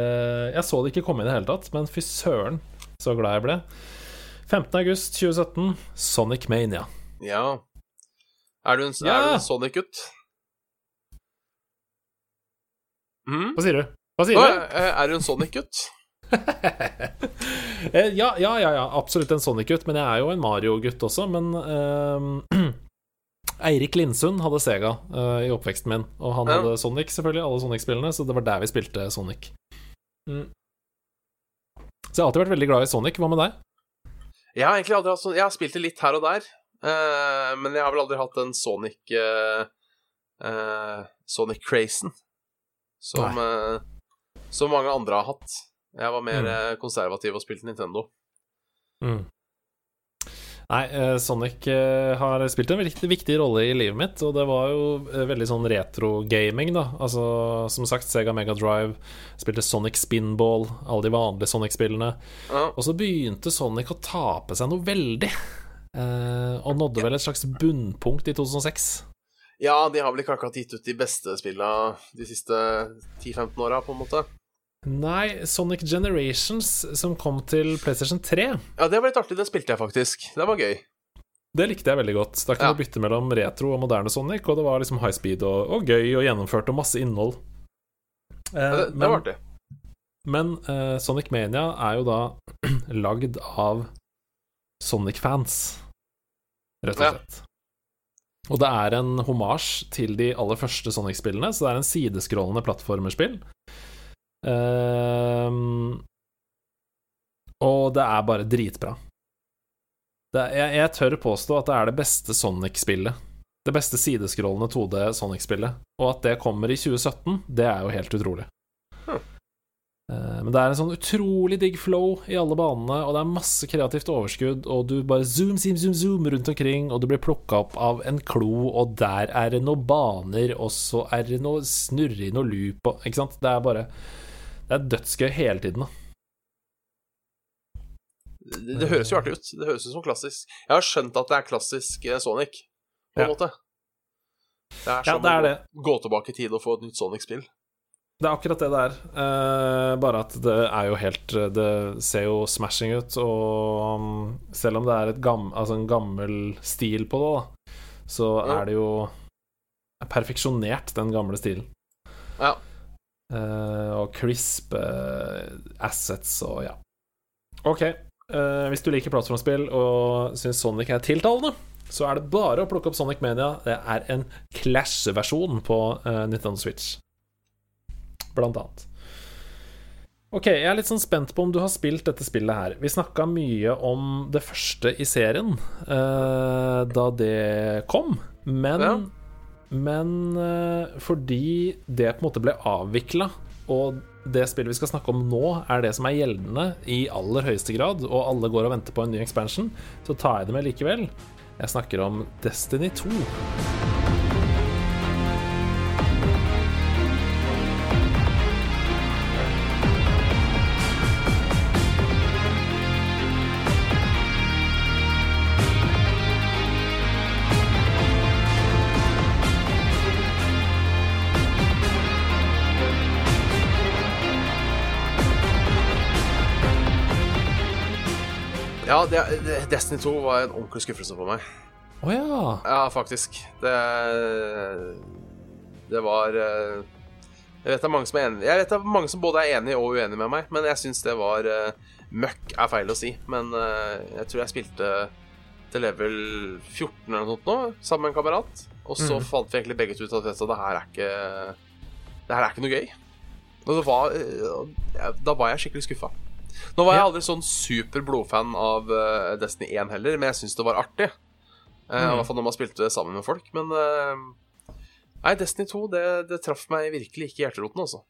Jeg så det ikke komme i det hele tatt, men fy søren så glad jeg ble. 15.8.2017, Sonic Mania. Ja. Er du en, ja. en Sonic-gutt? Mm? Hva sier du? Hva sier du? Er du en Sonic-gutt? Eh, ja, ja, ja, ja, absolutt en Sonic-gutt, men jeg er jo en Mario-gutt også. Men uh, Eirik Lindsund hadde Sega uh, i oppveksten min, og han ja. hadde Sonic, selvfølgelig, alle Sonic-spillene, så det var der vi spilte Sonic. Mm. Så jeg har alltid vært veldig glad i Sonic. Hva med deg? Jeg har egentlig aldri hatt sånn Jeg har spilt det litt her og der, uh, men jeg har vel aldri hatt en Sonic Sonic-crazen som, som mange andre har hatt. Jeg var mer mm. konservativ og spilte Nintendo. Mm. Nei, eh, Sonic eh, har spilt en viktig, viktig, rolle i livet mitt, og det var jo veldig sånn retro-gaming, da. Altså, som sagt, Sega Mega Drive, spilte Sonic Spinball, alle de vanlige Sonic-spillene. Ja. Og så begynte Sonic å tape seg noe veldig, og nådde vel et slags bunnpunkt i 2006. Ja, de har vel ikke akkurat gitt ut de beste spillene de siste 10-15 åra, på en måte. Nei, Sonic Generations, som kom til PlayStation 3. Ja, det var litt artig. Det spilte jeg faktisk. Det var gøy. Det likte jeg veldig godt. Da kunne ja. du bytte mellom retro og moderne Sonic, og det var liksom high speed og, og gøy og gjennomført og masse innhold. Eh, ja, det, det var artig. Men eh, Sonic Mania er jo da lagd av Sonic-fans. rett og slett. Og det er en homasj til de aller første Sonic-spillene, så det er en sideskrollende plattformerspill. Ehm, og det er bare dritbra. Er, jeg, jeg tør påstå at det er det beste Sonic-spillet. Det beste sideskrollende 2D Sonic-spillet. Og at det kommer i 2017, det er jo helt utrolig. Hm. Uh, Men det er en sånn utrolig digg flow i alle banene, og det er masse kreativt overskudd, og du bare zoom, zoom, zoom, zoom rundt omkring, og du blir plukka opp av en klo, og der er det noen baner, og så er det noe snurre i noe loop, og Ikke sant? Det er bare Det er dødsgøy hele tiden, da. Det, det høres jo artig ut. Det høres ut som klassisk. Jeg har skjønt at det er klassisk eh, Sonic, på en Ja. måte. Det er Ja, det er å det. gå- tilbake i tid og få et nytt Sonic-spill. Det er akkurat det det er. Eh, bare at det er jo helt Det ser jo smashing ut, og um, selv om det er et gam, altså en gammel stil på det, da, så Ja. er det jo perfeksjonert, den gamle stilen. Ja. Eh, og crisp eh, assets og ja. Ok, eh, hvis du liker plattformspill og syns Sonic er tiltalende, så er det bare å plukke opp Sonic Mania. Det er en Clash-versjon på Nintendo Switch, blant annet. Ok, jeg er litt sånn spent på om du har spilt dette spillet her. Vi snakka mye om det første i serien uh, da det kom, men Ja. Men eh, fordi det på en måte ble avvikla, og det spillet vi skal snakke om nå, er det som er gjeldende i aller høyeste grad, og alle går og venter på en ny expansion, så tar jeg det med likevel. Jeg snakker om Destiny 2. Ja, det, det, Destiny 2 var en ordentlig skuffelse for meg. Å ja. Ja, faktisk. Det Det var eh, Jeg vet det er mange som er enige Jeg vet det er mange som både er enige og uenige med meg, men jeg syns det var eh, Møkk er feil å si, men eh, jeg tror jeg spilte til level 14 eller noe sånt sammen med en kamerat. Og så mm. fant vi egentlig begge ut at vet du, det her er ikke Det her er ikke noe gøy. Og det var Da var jeg skikkelig skuffa. Nå var jeg aldri sånn super blodfan av eh, Destiny 1 heller, men jeg syns det var artig. Mm. I hvert fall når man spilte det sammen med folk. Men eh, Nei, Destiny 2 det, det traff meg virkelig ikke i hjerteroten, altså.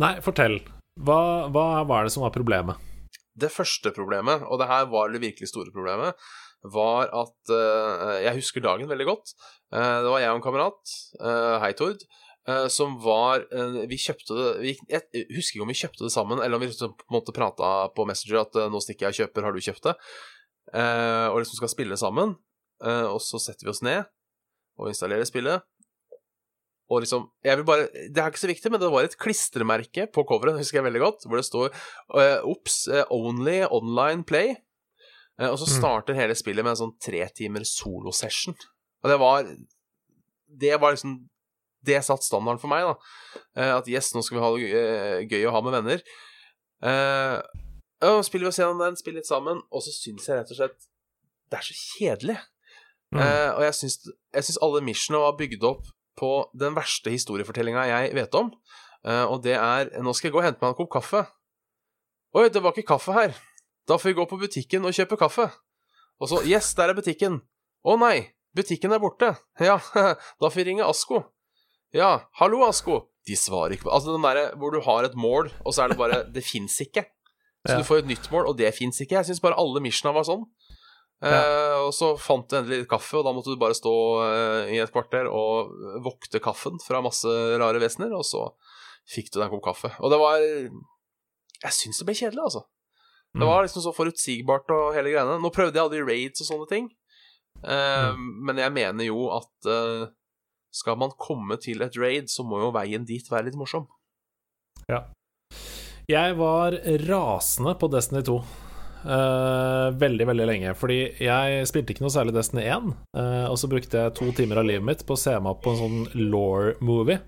Nei, fortell. Hva, hva var det som var problemet? Det første problemet, og det her var det virkelig store problemet, var at uh, Jeg husker dagen veldig godt. Uh, det var jeg og en kamerat, uh, hei Tord, eh, som var eh, Vi kjøpte det vi, Jeg husker ikke om vi kjøpte det sammen, eller om vi liksom på en måte prata på Messenger at eh, 'nå stikker jeg og kjøper, har du kjøpt det?' Eh, og liksom skal spille sammen. Eh, og så setter vi oss ned og installerer spillet. Og liksom jeg vil bare, Det er ikke så viktig, men det var et klistremerke på coveret, husker jeg veldig godt, hvor det står Ops, eh, only online play. Eh, og så Mm. starter hele spillet med en sånn tre timer solosession. Og det var Det var liksom Det satt standarden for meg, da. Eh, at yes, nå skal vi ha det eh, gøy å ha med venner. Uh, spiller vi oss gjennom den, spiller litt sammen, og så syns jeg rett og slett det er så kjedelig. Mm. Uh, og jeg syns, alle missionene var bygd opp på den verste historiefortellinga jeg vet om. Uh, og det er Nå skal jeg gå og hente meg en kopp kaffe. Oi, det var ikke kaffe her. Da får vi gå på butikken og kjøpe kaffe. Og så Yes, der er butikken. Å nei, butikken er borte. Ja, da får vi ringe Asko. Ja, hallo, Asko. De svarer ikke på Altså den derre hvor du har et mål, og så er det bare Det fins ikke. Så Ja. du får et nytt mål, og det fins ikke. Jeg syns bare alle missiona var sånn. Eh, og så fant du endelig litt kaffe, og da måtte du bare stå eh, i et kvarter og vokte kaffen fra masse rare vesener, og så fikk du deg en kopp kaffe. Og det var Jeg syns det ble kjedelig, altså. Det Mm. var liksom så forutsigbart og hele greiene. Nå prøvde jeg aldri raids og sånne ting, eh, men jeg mener jo at eh, skal man komme til et raid, så må jo veien dit være litt morsom. Ja. Jeg var rasende på Destiny 2. Uh, veldig, veldig lenge. Fordi jeg spilte ikke noe særlig Destiny 1. Uh, og så brukte jeg to timer av livet mitt på å se meg opp på en sånn law-movie.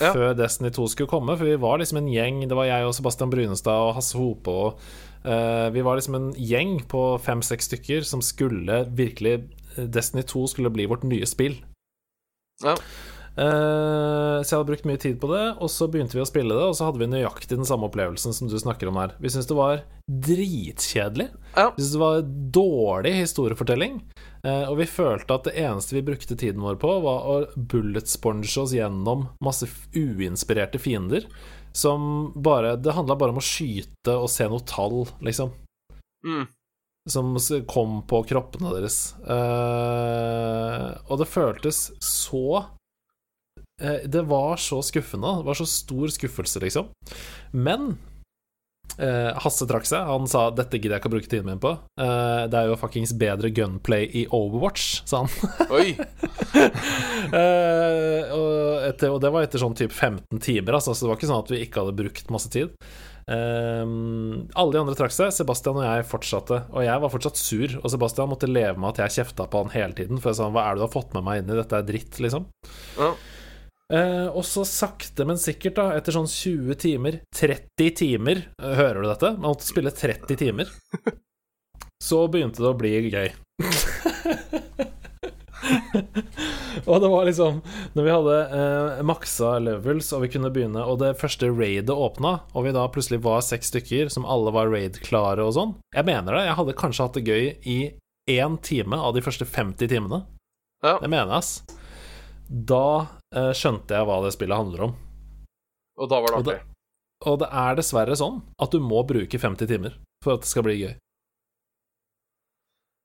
Ja. Før Destiny 2 skulle komme, for vi var liksom en gjeng. Det var jeg og Sebastian Brunestad og Hasse Hope og uh, Vi var liksom en gjeng på fem-seks stykker som skulle virkelig Destiny 2 skulle bli vårt nye spill. Ja. Uh, så jeg hadde brukt mye tid på det, og så begynte vi å spille det, og så hadde vi nøyaktig den samme opplevelsen som du snakker om her. Vi syntes det var dritkjedelig. Ja. Vi syntes det var dårlig historiefortelling. Uh, og vi følte at det eneste vi brukte tiden vår på, var å bullet sponge oss gjennom masse uinspirerte fiender. Som bare Det handla bare om å skyte og se noe tall, liksom Mm. Som kom på kroppene deres. Eh, og det føltes så eh, Det var så skuffende. Det var så stor skuffelse, liksom. Men eh, Hasse trakk seg. Han sa 'dette gidder jeg ikke å bruke tiden min på'. Eh, det er jo fuckings bedre gunplay i Overwatch, sa han. Oi! Eh, og, etter, og det var etter sånn type 15 timer, altså, så det var ikke sånn at vi ikke hadde brukt masse tid. Ehm, alle de andre trakk seg. Sebastian og jeg fortsatte. Og jeg var fortsatt sur, og Sebastian måtte leve med at jeg kjefta på han hele tiden. For jeg sa 'hva er det du har fått med meg inn i? Dette er dritt', liksom. Ja. Uh, og så sakte, men sikkert, da, etter sånn 20 timer 30 timer, uh, hører du dette? Man måtte spille 30 timer. Så begynte det å bli gøy. og det var liksom Når vi hadde eh, maksa levels, og vi kunne begynne Og det første raidet åpna, og vi da plutselig var seks stykker som alle var raid-klare og sånn Jeg mener det. Jeg hadde kanskje hatt det gøy i én time av de første 50 timene. Ja. Det mener jeg, ass. Da eh, skjønte jeg hva det spillet handler om. Og da var det Og artig. Og det er dessverre sånn at du må bruke 50 timer for at det skal bli gøy.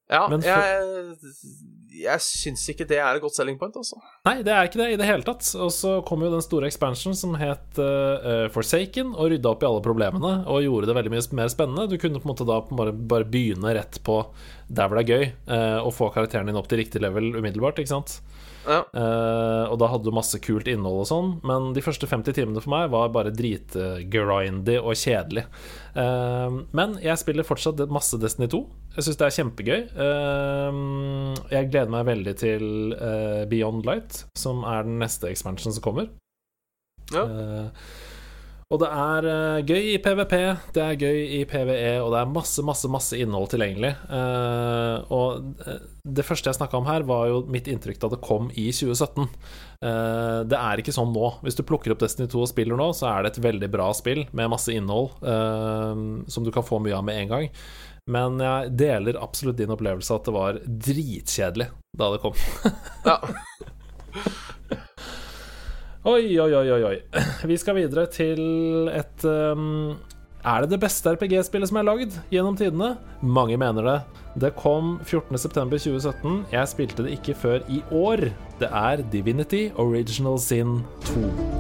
Ja, for- jeg, jeg syns ikke det er et godt selling point, altså. Nei, det er ikke det i det hele tatt. Og så kom jo den store expansion som het uh, Forsaken, og rydda opp i alle problemene og gjorde det veldig mye mer spennende. Du kunne på en måte da bare, bare begynne rett på der hvor det er gøy, uh, og få karakteren din opp til riktig level umiddelbart, ikke sant. Ja. Eh, og da hadde du masse kult innhold og sånn, men de første 50 timene for meg var bare dritgrindy og kjedelig. Uh, men jeg spiller fortsatt masse Destiny 2. Jeg syns det er kjempegøy. Uh, jeg gleder meg veldig til Beyond Light, som er den neste expansion som kommer. Ja. Eh, og det er uh, gøy i PVP, det er gøy i PVE, og det er masse, masse masse innhold tilgjengelig. Uh, og eh, det første jeg snakka om her, var jo mitt inntrykk da det kom i 2017. Uh, det er ikke sånn nå. Hvis du plukker opp Destiny 2 og spiller nå, så er det et veldig bra spill med masse innhold som du kan få mye av med en gang. Men jeg deler absolutt din opplevelse at det var dritkjedelig da det kom. ja. Oi, oi, oi, oi. Vi skal videre til et um, Er det det beste RPG-spillet som er lagd gjennom tidene? Mange mener det. Det kom 14.9.2017. Jeg spilte det ikke før i år. Det er Divinity Original Sin 2.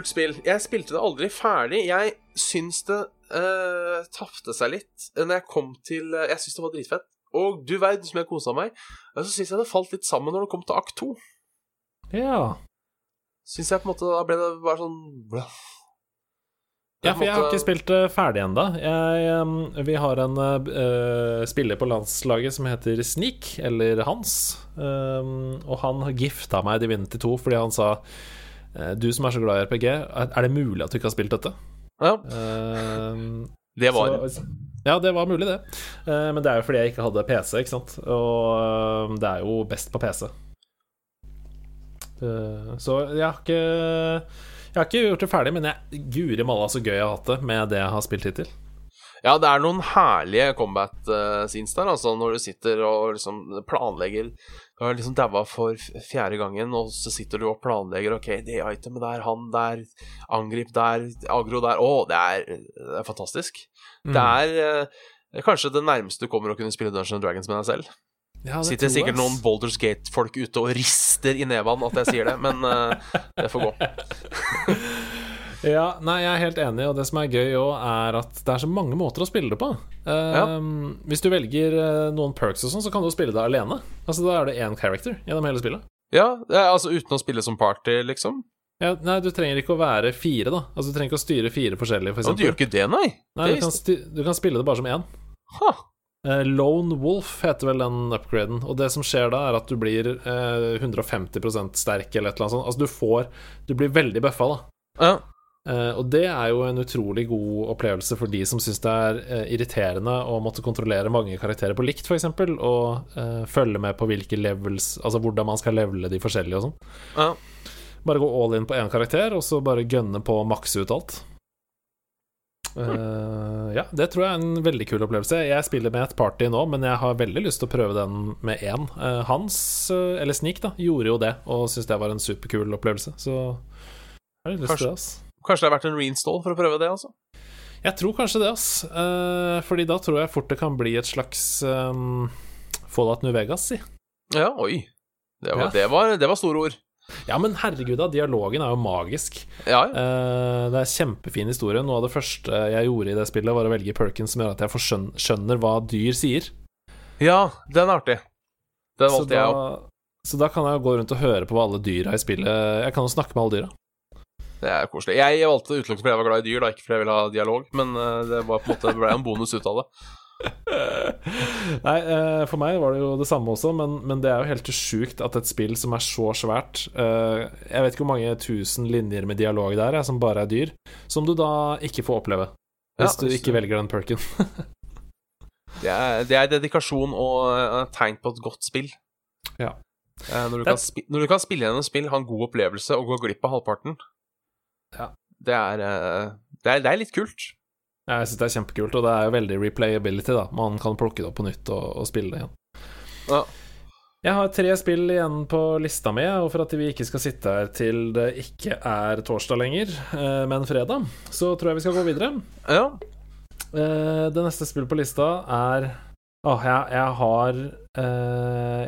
kult spill. Jeg spilte det aldri ferdig. Jeg syns det uh, tapte seg litt når jeg kom til uh, Jeg syns det var dritfett. Og du verden som jeg kosa meg. Men så syns jeg det falt litt sammen når det kom til akt to. Ja. Syns jeg på en måte Da ble det bare sånn blah. Ja, for jeg har ikke spilt det ferdig ennå. Vi har en uh, spiller på landslaget som heter Sneak, eller Hans. Um, og han gifta meg Divinity 2 fordi han sa Du som er så glad i RPG, er, er det mulig at du ikke har spilt dette? Ja, Uh, det var så, ja, det var mulig, det. Uh, men det er jo fordi jeg ikke hadde PC, ikke sant. Og det er jo best på PC. Uh, så jeg har ikke Jeg har ikke gjort det ferdig, men jeg guri malla så gøy jeg har hatt det med det jeg har spilt hittil. Ja, det er noen herlige combat uh, scenes der, altså, når du sitter og liksom planlegger Du har liksom daua for fjerde gangen, og så sitter du og planlegger OK, det itemet der, han der, angrip der, agro der Å, det er, det er fantastisk. Det er eh, kanskje det nærmeste du kommer å kunne spille Dungeons Dragons med deg selv. Ja, det Sitter sikkert noen Boulders Gate-folk ute og rister i nevene at jeg sier det, men eh, det får gå. Ja, nei, jeg er helt enig, og det som er gøy òg, er at det er så mange måter å spille det på. Eh, Hvis du velger eh, noen perks og sånn, så kan du spille det alene. Altså Da er det én character gjennom hele spillet. Ja, altså uten å spille som party, liksom. Ja, nei, du trenger ikke å være fire, da. Altså Du trenger ikke å styre fire forskjellige, for Ja, du gjør ikke det, nei? Nei, det du kan, du kan spille det bare som én. Ha. Eh, Lone Wolf heter vel den upgraden. Og det som skjer da, er at du blir eh, 150 sterk, eller et eller annet sånt. Altså du får Du blir veldig bøffa, da. Ja. Eh, og det er jo en utrolig god opplevelse for de som syns det er eh, irriterende å måtte kontrollere mange karakterer på likt, f.eks., og uh, følge med på hvilke levels Altså hvordan man skal levele de forskjellige og sånn. ja. Bare gå all in på én karakter, og så bare gønne på å makse ut alt. Uh, ja, det tror jeg er en veldig kul opplevelse. Jeg spiller med et party nå, men jeg har veldig lyst til å prøve den med én. Uh, Hans, uh, eller Sneak, da, gjorde jo det, og syntes det var en superkul opplevelse, så jeg har litt lyst til det, ass. Kanskje det er verdt en reinstall for å prøve det, altså. Jeg tror kanskje det, ass. Eh, fordi da tror jeg fort det kan bli et slags um, Fallout New Vegas, si. Ja, oi. Det var, Ja. det var, det var store ord. Ja, men herregud, da. Dialogen er jo magisk. Ja, ja. Eh, det er kjempefin historie. Noe av det første jeg gjorde i det spillet, var å velge Perkins som gjør at jeg skjønner hva dyr sier. ja den er artig. Den valgte jeg òg. så da kan jeg gå rundt og høre på hva alle dyra i spillet Jeg kan jo snakke med alle dyra. Det er koselig. Jeg valgte utelukkende fordi jeg var glad i dyr, da, ikke fordi jeg ville ha dialog, men eh, det var på en måte det ble en bonus ut av det. Nei, eh, for meg var det jo det samme også, men, men det er jo helt sjukt at et spill som er så svært eh, Jeg vet ikke hvor mange tusen linjer med dialog det er, som bare er dyr, som du da ikke får oppleve. Hvis Ja, du ikke velger den perken. Det er, det er dedikasjon og tegn på et godt spill. Ja. Når du, kan når du kan spille gjennom spill, ha en god opplevelse og gå glipp av halvparten, Ja. det, er, eh, det, er, det er litt kult. Jeg syns det er kjempekult, og det er jo veldig replayability, da. Man kan plukke det opp på nytt og, og spille det igjen. Ja. Jeg har tre spill igjen på lista mi, og for at vi ikke skal sitte her til det ikke er torsdag lenger, eh, men fredag, så tror jeg vi skal gå videre. Ja. Eh, Det neste spillet på lista er Åh, jeg, jeg har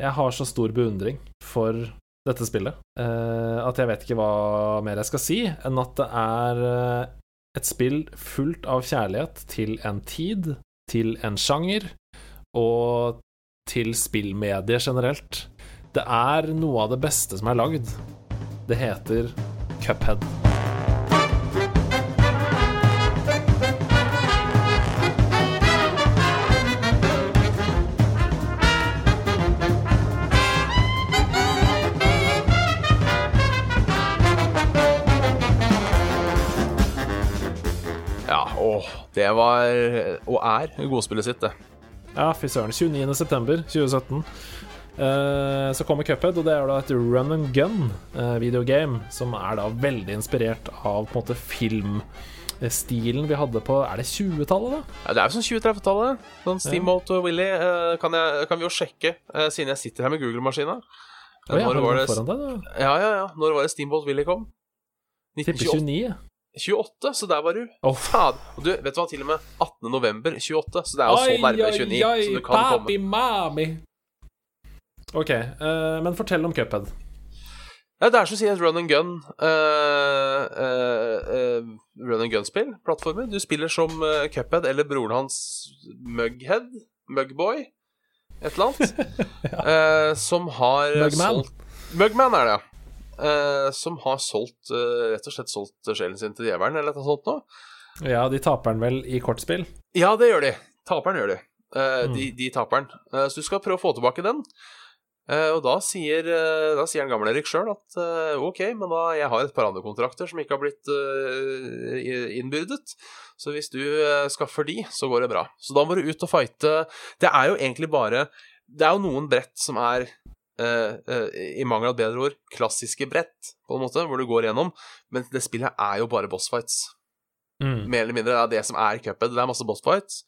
Jeg har så stor beundring for dette spillet eh, at jeg vet ikke hva mer jeg skal si enn at det er eh, et spill fullt av kjærlighet til en tid, til en sjanger og til spillmedier generelt. Det er noe av det beste som er lagd. Det heter Cuphead. Det var Og er godspillet sitt, det. Ja, fy søren. 29. september 2017. Eh, så kommer Cuphead, og det er da et run and gun eh, videogame, som er da veldig inspirert av på en måte filmstilen vi hadde på Er det 20-tallet, da? Ja, det er jo sånn 2030-tallet. Sånn Steamboat og Willy eh, kan, jeg, kan vi jo sjekke, siden jeg sitter her med Google-maskina. Oh, ja, Når var det deg. Ja, ja, ja. Når var det Steamboat Willy kom? Tipper 1928. 29. 28, så der var du. Oh. Faen. Og Du, vet du hva, til og med 18. november 28, så det er jo så nærme 29 som du kan komme. papi, mami. Ok, uh, men fortell om Cuphead. Ja, det er som å si et run and gun uh, uh, Run and gun-spill, plattformer. Du spiller som Cuphead eller broren hans Mughead, Mugboy, et eller annet, eh, som har Mugman. solgt Mugman er det, ja. Eh, som har solgt eh, Rett og slett solgt sjelen sin til djevelen, eller noe sånt noe. Ja, de taper den vel i kortspill. Ja, det gjør de. Taperen gjør de. Eh, Mm. de, de taperen. Eh, så du skal prøve å få tilbake den. Eh, og da sier, da sier han gamle Erik sjøl at ok, men da jeg har et par andre kontrakter som ikke har blitt innbyrdet. Så hvis du skaffer de, så går det bra. Så da må du ut og fighte. Det er jo egentlig bare Det er jo noen brett som er eh, eh, i mangel av bedre ord, klassiske brett, på en måte, hvor du går gjennom, men det spillet er jo bare bossfights Mm. mer eller mindre. Det er det som er cuphead. Det er masse bossfights.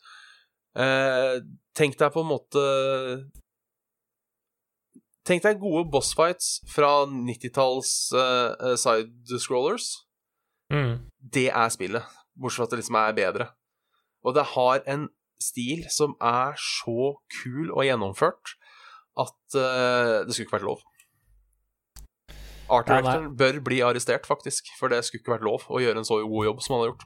Uh, tenk deg på en måte Tenk deg gode bossfights fra 90-talls uh, side-scrollers. Mm. Det er spillet, bortsett fra at det liksom er bedre. Og det har en stil som er så kul og gjennomført at uh, det skulle ikke vært lov. Art Ja, directoren bør bli arrestert, faktisk, for det skulle ikke vært lov å gjøre en så god jobb som han har gjort.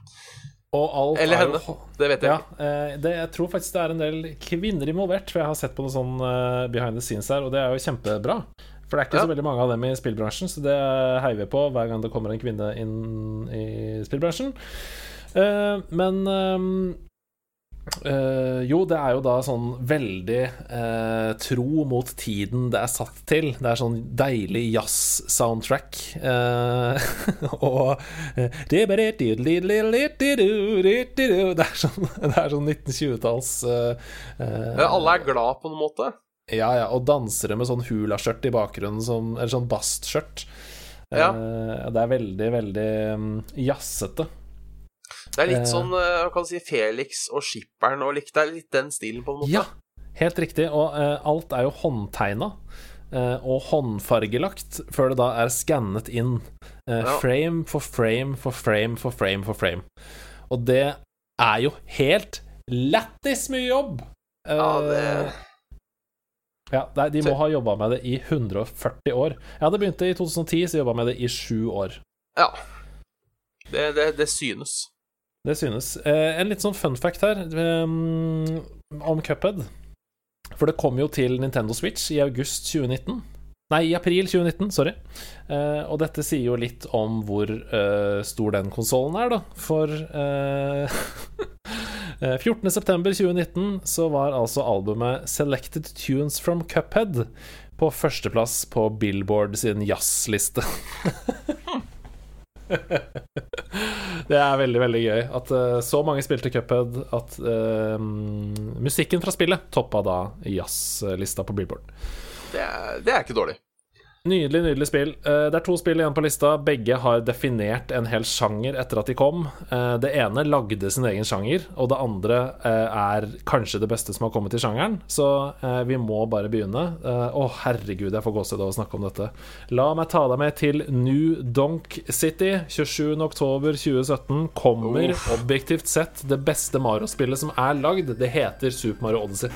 Eller er jo- henne. Det vet jeg Ja, ikke. eh, det, jeg tror faktisk det er en del kvinner involvert, for jeg har sett på noe sånn eh, behind the scenes her, og det er jo kjempebra. For det er ikke Ja. så veldig mange av dem i spillbransjen, så det heier vi på hver gang det kommer en kvinne inn i spillbransjen. Men ehm, eh, jo, det er jo da sånn veldig uh, tro mot tiden det er satt til. Det er sånn deilig jazz-soundtrack. Uh, og eh, Det er sånn, er sånn 1920-talls eh, eh, alle er glad på en måte. ja, ja, og dansere med sånn hulaskjørt i bakgrunnen, som, eller sånn bastskjørt. Ja. Eh, det er veldig, veldig um, jazzete. Det er litt Eh. sånn eh, kan si, Felix og Skipperen og likt. Det er litt den stilen, på en måte. Ja, helt riktig. Og eh, alt er jo håndtegna. eh, og håndfargelagt før det da er skannet inn. eh, Ja. Frame for frame for frame for frame for frame. Og det er jo helt lættis mye jobb! Eh, Ja, det Ja, nei, De må ha jobba med det i 140 år. Begynt det i 2010, så jobba med det i sju år. Ja. Det, det, det synes. Det synes. Eh, en litt sånn fun fact her um, om Cuphead. For det kom jo til Nintendo Switch i august 2019. Nei, i april 2019, sorry. Eh, og dette sier jo litt om hvor eh, stor den konsollen er, da. For eh, 14.9.2019 så var altså albumet 'Selected Tunes from Cuphead' på førsteplass på Billboard sin jazzliste. Det er veldig, veldig gøy at uh, så mange spilte Cuphead at uh, musikken fra spillet toppa da jazzlista på Billboard. Det er, det er ikke dårlig. Nydelig, nydelig spill. Eh, Det er to spill igjen på lista. Begge har definert en hel sjanger etter at de kom. Eh, Det ene lagde sin egen sjanger, og det andre eh, er kanskje det beste som har kommet i sjangeren. Så vi må bare begynne. Å, herregud, jeg får gåsehud av å snakke om dette. La meg ta deg med til New Donk City. 27.10.2017 kommer objektivt sett det beste Mario-spillet som er lagd. Det heter Super Mario Odyssey.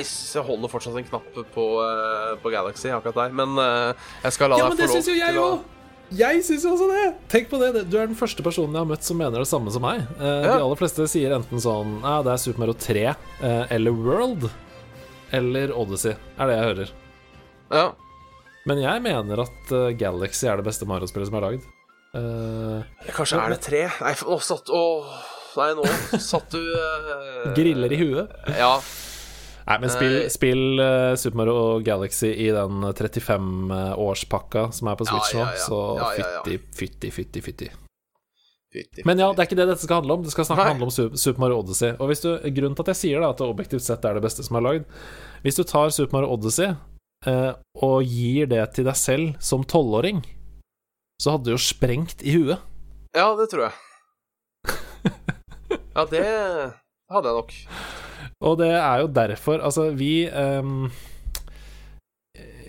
Jeg holder fortsatt en knapp på, eh, på Galaxy akkurat der, men eh, jeg skal la Ja, deg men det få lov syns jo jeg til å! Jeg syns jo også det! Tenk på det. Du er den første personen jeg har møtt som mener det samme som meg. Eh, Ja. De aller fleste sier enten sånn Ja, det er Super Mario 3 eh, eller World eller Odyssey, er det jeg hører. Ja. Men jeg mener at uh, Galaxy er det beste Mario-spillet som er lagd. Eh, Kanskje er det tre? Nei, nå satt Åh, Nei, nå satt du uh, griller i huet. Ja. Nei, men spill, spill uh, Super Mario Galaxy i den 35-årspakka som er på Switch nå, så fytti, fytti, fytti, fytti. Men ja, det er ikke det dette skal handle om. Det skal snakke handle om Super Mario Odyssey. Og du, Grunnen til at jeg sier det, at det objektivt sett er det beste som er lagd Hvis du tar Super Mario Odyssey eh, og gir det til deg selv som tolvåring, så hadde du jo sprengt i huet. Ja, det tror jeg. Ja, det hadde jeg nok. Og det er jo derfor Altså, vi um,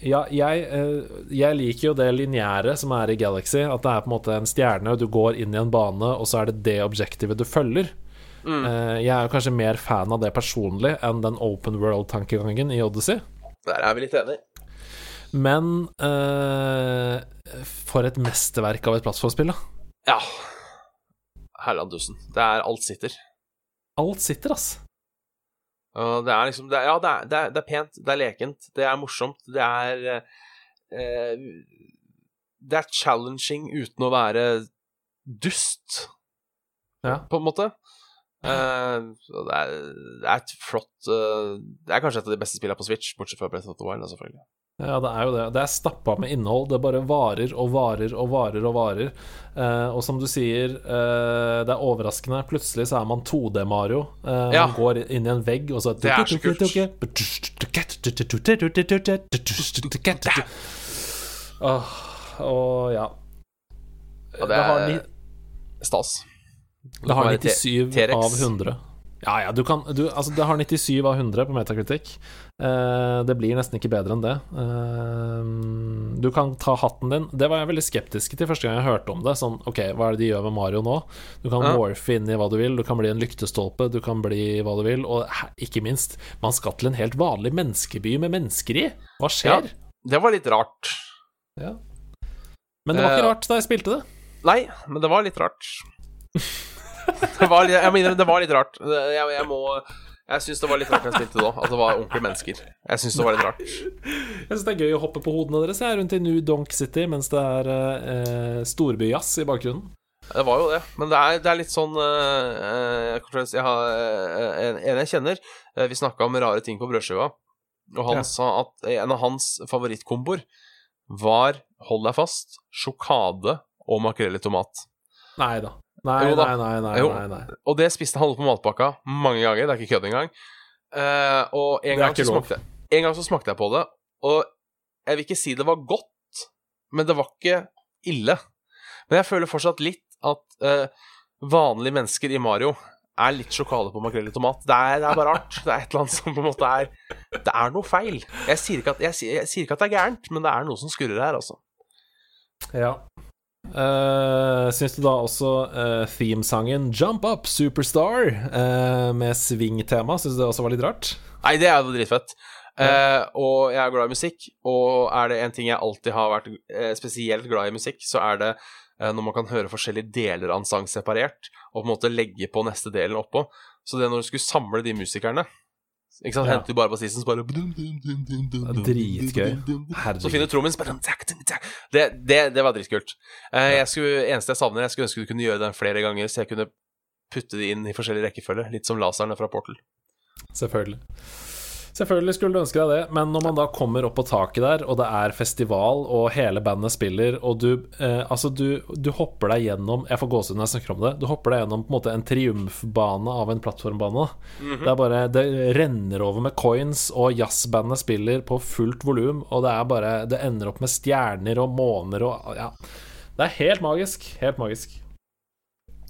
Ja, jeg, eh, jeg liker jo det lineære som er i Galaxy. At det er på en måte en stjerne, og du går inn i en bane, og så er det det objektivet du følger. Mm. Eh, jeg er jo kanskje mer fan av det personlig enn den open world-tankegangen i Odyssey. Der er vi litt enige. Men uh, for et mesterverk av et plattformspill, da. Ja. Herland dussen. Det er Alt sitter. Alt sitter, ass. Og det er liksom det er, Ja, det er, det, er, det er pent, det er lekent, det er morsomt, det er eh, Det er challenging uten å være dust, Ja. på en måte. Eh, det, er, det et flott eh, Det er kanskje et av de beste spillene på Switch, bortsett fra Breath of the Wild, selvfølgelig. Ja, det er jo det. Det er stappa med innhold. Det bare varer og varer og varer og varer. Eh, og som du sier, eh, det er overraskende. Plutselig så er man 2D-Mario. Eh, Ja. Man går inn i en vegg, og så Det er så kult. Åh, og ja. Ja, det, har ni, Stas. det har 97 av 100. Ja, ja, du kan du, Altså, det har 97 av 100 på metakritikk. Uh, det blir nesten ikke bedre enn det. Uh, du kan ta hatten din. Det var jeg veldig skeptisk til første gang jeg hørte om det. Sånn, ok, hva er det de gjør med Mario nå? Du kan Ja. morfe inn i hva du vil, du kan bli en lyktestolpe, du kan bli hva du vil, og ikke minst, man skal til en helt vanlig menneskeby med mennesker i. Hva skjer? Det var litt rart. Ja. Men det var ikke Eh, rart da jeg spilte det. Nei, men det var litt rart. det var, jeg mener, det var litt rart. Jeg, jeg må Jeg syns det var litt rart jeg spilte da, at det var ordentlige mennesker. Jeg syns det var litt rart. Jeg syns det er gøy å hoppe på hodene deres jeg er rundt i New Donk City mens det er eh, storbyjazz i bakgrunnen. Det var jo det, men det er, det er litt sånn eh, eh, jeg jeg har, eh, en, en jeg kjenner eh, Vi snakka om rare ting på brødskiva, og han Ja. sa at en av hans favorittkomboer var, hold deg fast, sjokade og makrell i tomat. Nei da. Nei, nei, nei, nei, nei. Og det spiste han på matpakka mange ganger, det er ikke kødd engang. Uh, og en gang, så smakte, en gang så smakte jeg på det, og jeg vil ikke si det var godt, men det var ikke ille. Men jeg føler fortsatt litt at uh, vanlige mennesker i Mario er litt sjokade på makrell i tomat. Det er, det er bare rart. Det er et eller annet som på en måte er Det er noe feil. Jeg sier ikke at, jeg, sier- jeg sier ikke at det er gærent, men det er noe som skurrer her, altså. Ja. Uh, Syns du da også uh, themesangen 'Jump Up Superstar' uh, med swing-tema Syns du det også var litt rart? Nei, det er jo dritfett. Uh, og jeg er glad i musikk, og er det en ting jeg alltid har vært spesielt glad i musikk, så er det når man kan høre forskjellige deler av en sang separert, og på en måte legge på neste delen oppå. Så det når du skulle samle de musikerne Ikke sant, henter du bare bassisten, så bare Dritgøy. Så finner du trommen, bare det, det, det var dritkult. Eh, jeg skulle, eneste jeg savner, jeg skulle ønske du kunne gjøre det flere ganger, så jeg kunne putte det inn i forskjellig rekkefølge. Litt som laserne fra Portal. Selvfølgelig. Selvfølgelig skulle du ønske deg det, men når man da kommer opp på taket der, og det er festival, og hele bandet spiller, og du eh, Altså, du, du hopper deg gjennom Jeg får gåsehud når jeg snakker om det. Du hopper deg gjennom på en måte en triumfbane av en plattformbane. Det er bare Det renner over med coins, og jazzbandet spiller på fullt volum, og det er bare Det ender opp med stjerner og måner og Ja. Det er helt magisk. Helt magisk.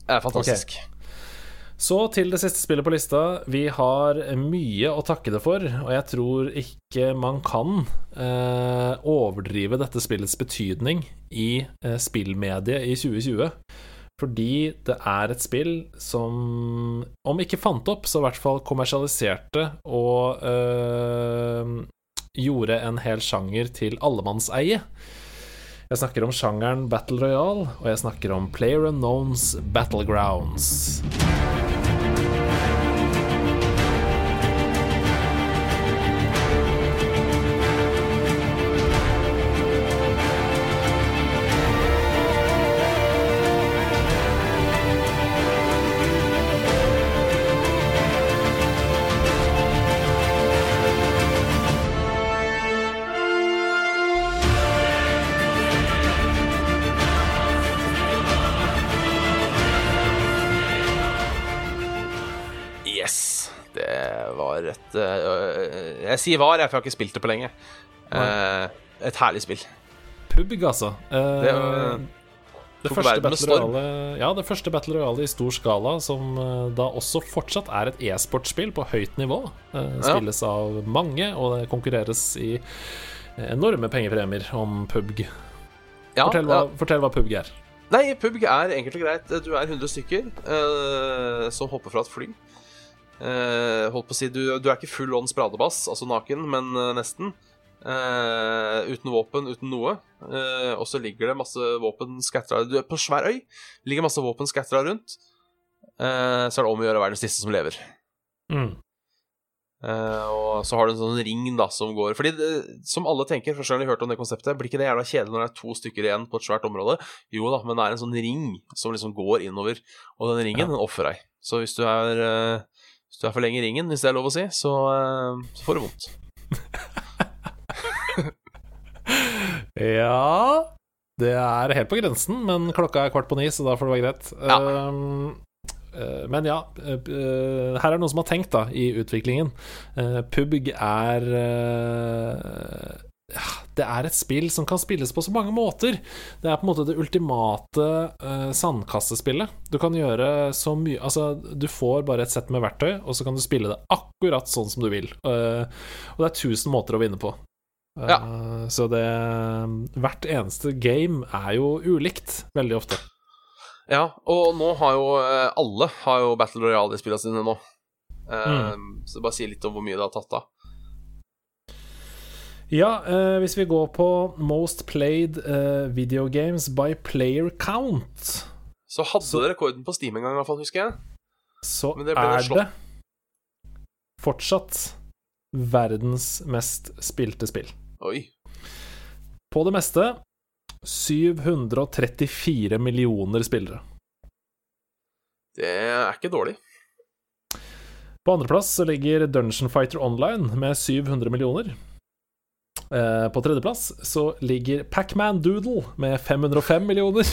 Det er fantastisk. Så til det siste spillet på lista. Vi har mye å takke det for, og jeg tror ikke man kan eh, overdrive dette spillets betydning i eh, spillmediet i 2020. Fordi det er et spill som, om ikke fant opp, så i hvert fall kommersialiserte og eh, gjorde en hel sjanger til allemannseie. Jeg snakker om sjangeren Battle Royale, og jeg snakker om Player Unknowns Battlegrounds. Jeg sier var, jeg, for jeg har ikke spilt det på lenge. Uh, et herlig spill. Pubg, altså. Eh, Det var- det første. Royale, ja, det første Battle Royale i stor skala, som eh, da også fortsatt er et e-sportspill på høyt nivå. Spilles Ja. av mange, og det konkurreres i enorme pengepremier om PubG. Ja, Fortell, hva, ja. fortell hva PubG er. Nei, PubG er enkelt og greit. Du er 100 stykker eh, som hopper fra et fly. Eh, holdt på å si, du, du er ikke full on spradebass, altså naken, men eh, nesten. Uh, uten våpen, uten noe. Uh, og så ligger det masse våpen skatra Du er på en svær øy. ligger masse våpen skatra rundt. Uh, så er det om å gjøre den siste som lever. Mm. Og så har du en sånn ring da som går Fordi det, som alle tenker, første gang de hørte om det konseptet, blir ikke det jævla kjedelig når det er to stykker igjen på et svært område? Jo da, men det er en sånn ring som liksom går innover, og den ringen, Ja. den ofrer deg. Så hvis du er Hvis du er for lenge i ringen, hvis det er lov å si, så, eh, så får du vondt. Ja Det er helt på grensen, men klokka er kvart på ni, så da får det være greit. Ja. Um, men ja, eh, her er det noen som har tenkt da i utviklingen. PUBG er Det er et spill som kan spilles på så mange måter. Det er på en måte det ultimate uh, sandkassespillet. Du kan gjøre så mye Altså, du får bare et sett med verktøy, og så kan du spille det akkurat sånn som du vil. Uh, og det er tusen måter å vinne på. Ja. Eh, så det Hvert eneste game er jo ulikt, veldig ofte. Ja, og nå har jo alle har jo Battle Royale i spillene sine nå. Mm. Så bare si litt om hvor mye det har tatt av. Ja, eh, hvis vi går på Most Played eh, Video Games by Player Count, Så hadde Så- det rekorden på Steam en gang, i hvert fall, husker jeg. så Men det ble er det fortsatt verdens mest spilte spill. Oi. På det meste 734 millioner spillere. Det er ikke dårlig. På andreplass ligger Dungeon Fighter Online med 700 millioner. Eh, på tredjeplass så ligger Pacman Doodle med 505 millioner.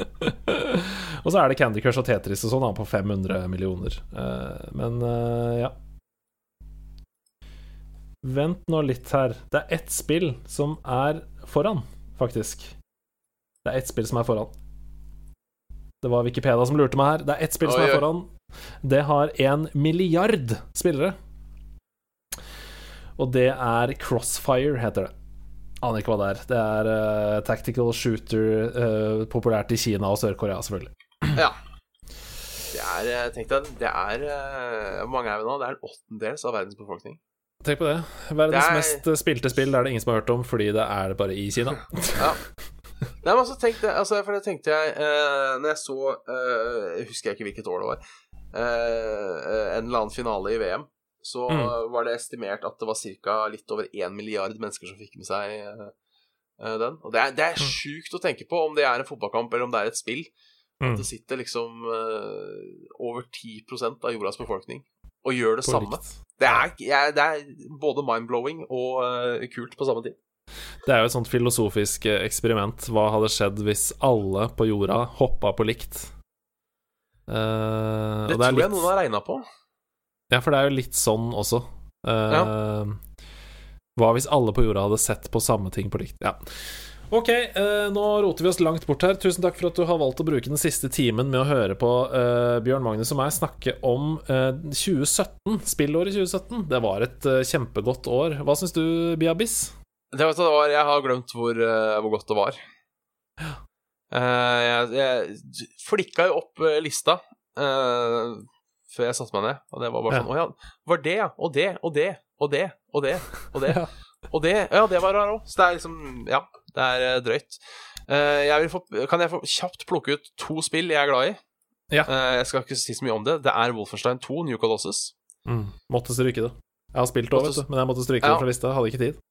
og så er det Candy Crush og Tetris og sånn på 500 millioner. Eh, men eh, ja. Vent nå litt her. Det er ett spill som er foran, faktisk. Det er ett spill som er foran. Det var Wikipedia som lurte meg her. Det er ett spill som er foran. Det har en milliard spillere. Og det er Crossfire, heter det. Aner ikke hva det er. Det er uh, tactical shooter, uh, populært i Kina og Sør-Korea, selvfølgelig. Ja. Det er, eh, tenk deg, det er Hvor mange er vi nå? Det er en åttendels av verdens befolkning. Tenk på det. Verdens Det er- mest spilte spill er det ingen som har hørt om, fordi det er bare i Kina. Ja. Nei, men altså, tenkte, altså, for det tenkte jeg eh, Når jeg så eh, Jeg husker ikke hvilket år det var. eh, en eller annen finale i VM, så Mm. var det estimert at det var ca. litt over én milliard mennesker som fikk med seg eh, den. Og det er, det er sjukt å tenke på om det er en fotballkamp eller om det er et spill. Mm. At det sitter liksom uh, over 10% av jordas befolkning og gjør det På samme. Det er, jeg, det er både mind-blowing og uh, kult på samme tid. Det er jo et sånt filosofisk eksperiment. Hva hadde skjedd hvis alle på jorda hoppa på likt? Uh, Det, det er tror jeg noen har regna på. Ja, for det er jo litt sånn også. Eh, Hva hvis alle på jorda hadde sett på samme ting på likt? Ja. Ok, uh, nå roter vi oss langt bort her. Tusen takk for at du har valgt å bruke den siste timen med å høre på uh, Bjørn Magnus og meg snakke om eh, 2017, spillåret 2017. Det var et kjempegodt år. Hva syns du, Biabis? Det var, det var, jeg har glemt hvor, hvor godt det var. Jeg, jeg flikka jo opp lista eh, før jeg satte meg ned, og det var bare sånn Å ja, var det, ja. Og det, og det, og det, og det, og det. Og det Ja, det var rart òg. Så det er liksom Ja, det er eh, drøyt. Eh, jeg vil få, kan jeg få kjapt plukke ut to spill jeg er glad i? Ja. Eh, jeg skal ikke si så mye om det. Det er Wolfenstein 2, New Colossus. Mm. Måtte stryke det. Jeg har spilt det òg, men jeg måtte stryke Ja. det fra lista. Hadde ikke tid.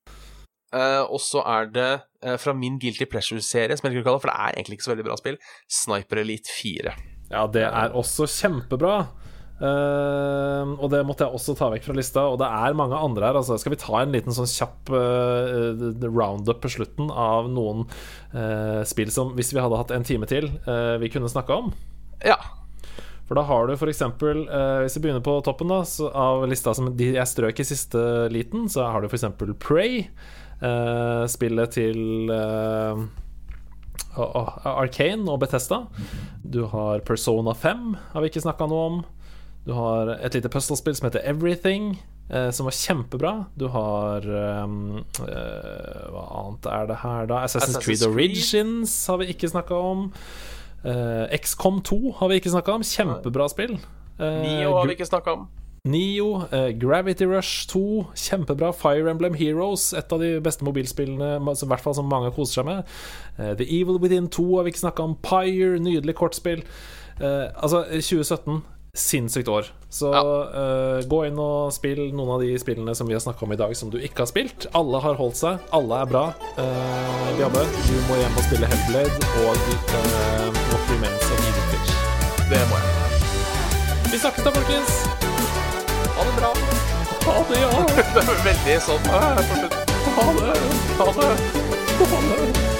Uh, og så er det uh, fra min Guilty Pleasure-serie, som jeg liker å kalle det, for det er egentlig ikke så veldig bra spill, Sniper Elite 4. Ja, det er også kjempebra. Eh, og det måtte jeg også ta vekk fra lista. Og det er mange andre her. Altså, skal vi ta en liten sånn kjapp uh, roundup på slutten av noen uh, spill som, hvis vi hadde hatt en time til, vi kunne snakka om? Ja. For da har du f.eks. Uh, hvis vi begynner på toppen da så av lista som de jeg strøk i siste liten, så har du f.eks. Prey. eh, spillet til uh, Arcane og Bethesda. Du har Persona 5, har vi ikke snakka noe om. Du har et lite puzzlespill som heter Everything, eh, som var kjempebra. Du har um, eh, Hva annet er det her, da? Assassin's, Assassin's Creed. Origins har vi ikke snakka om. Eh, XCOM 2 har vi ikke snakka om. Kjempebra spill. Eh, Nio har vi ikke snakka om. Nio, eh, Gravity Rush 2, kjempebra. Fire Emblem Heroes, et av de beste mobilspillene i hvert fall som mange koser seg med. Eh, The Evil Within 2 har vi ikke snakka om. Pyre, nydelig kortspill. Eh, altså, 2017 sinnssykt år. Så eh, gå inn og spill noen av de spillene som vi har snakka om i dag, som du ikke har spilt. Alle har holdt seg, alle er bra. Uh, Gabbe, du må hjem og spille Hellblade og uh, What Remains of Edith Pitch. Det må jeg. Vi snakkes da, folkens. Ha det bra. Ha det, ja. Det er veldig sånn. Ha det. Ha det. Ha det.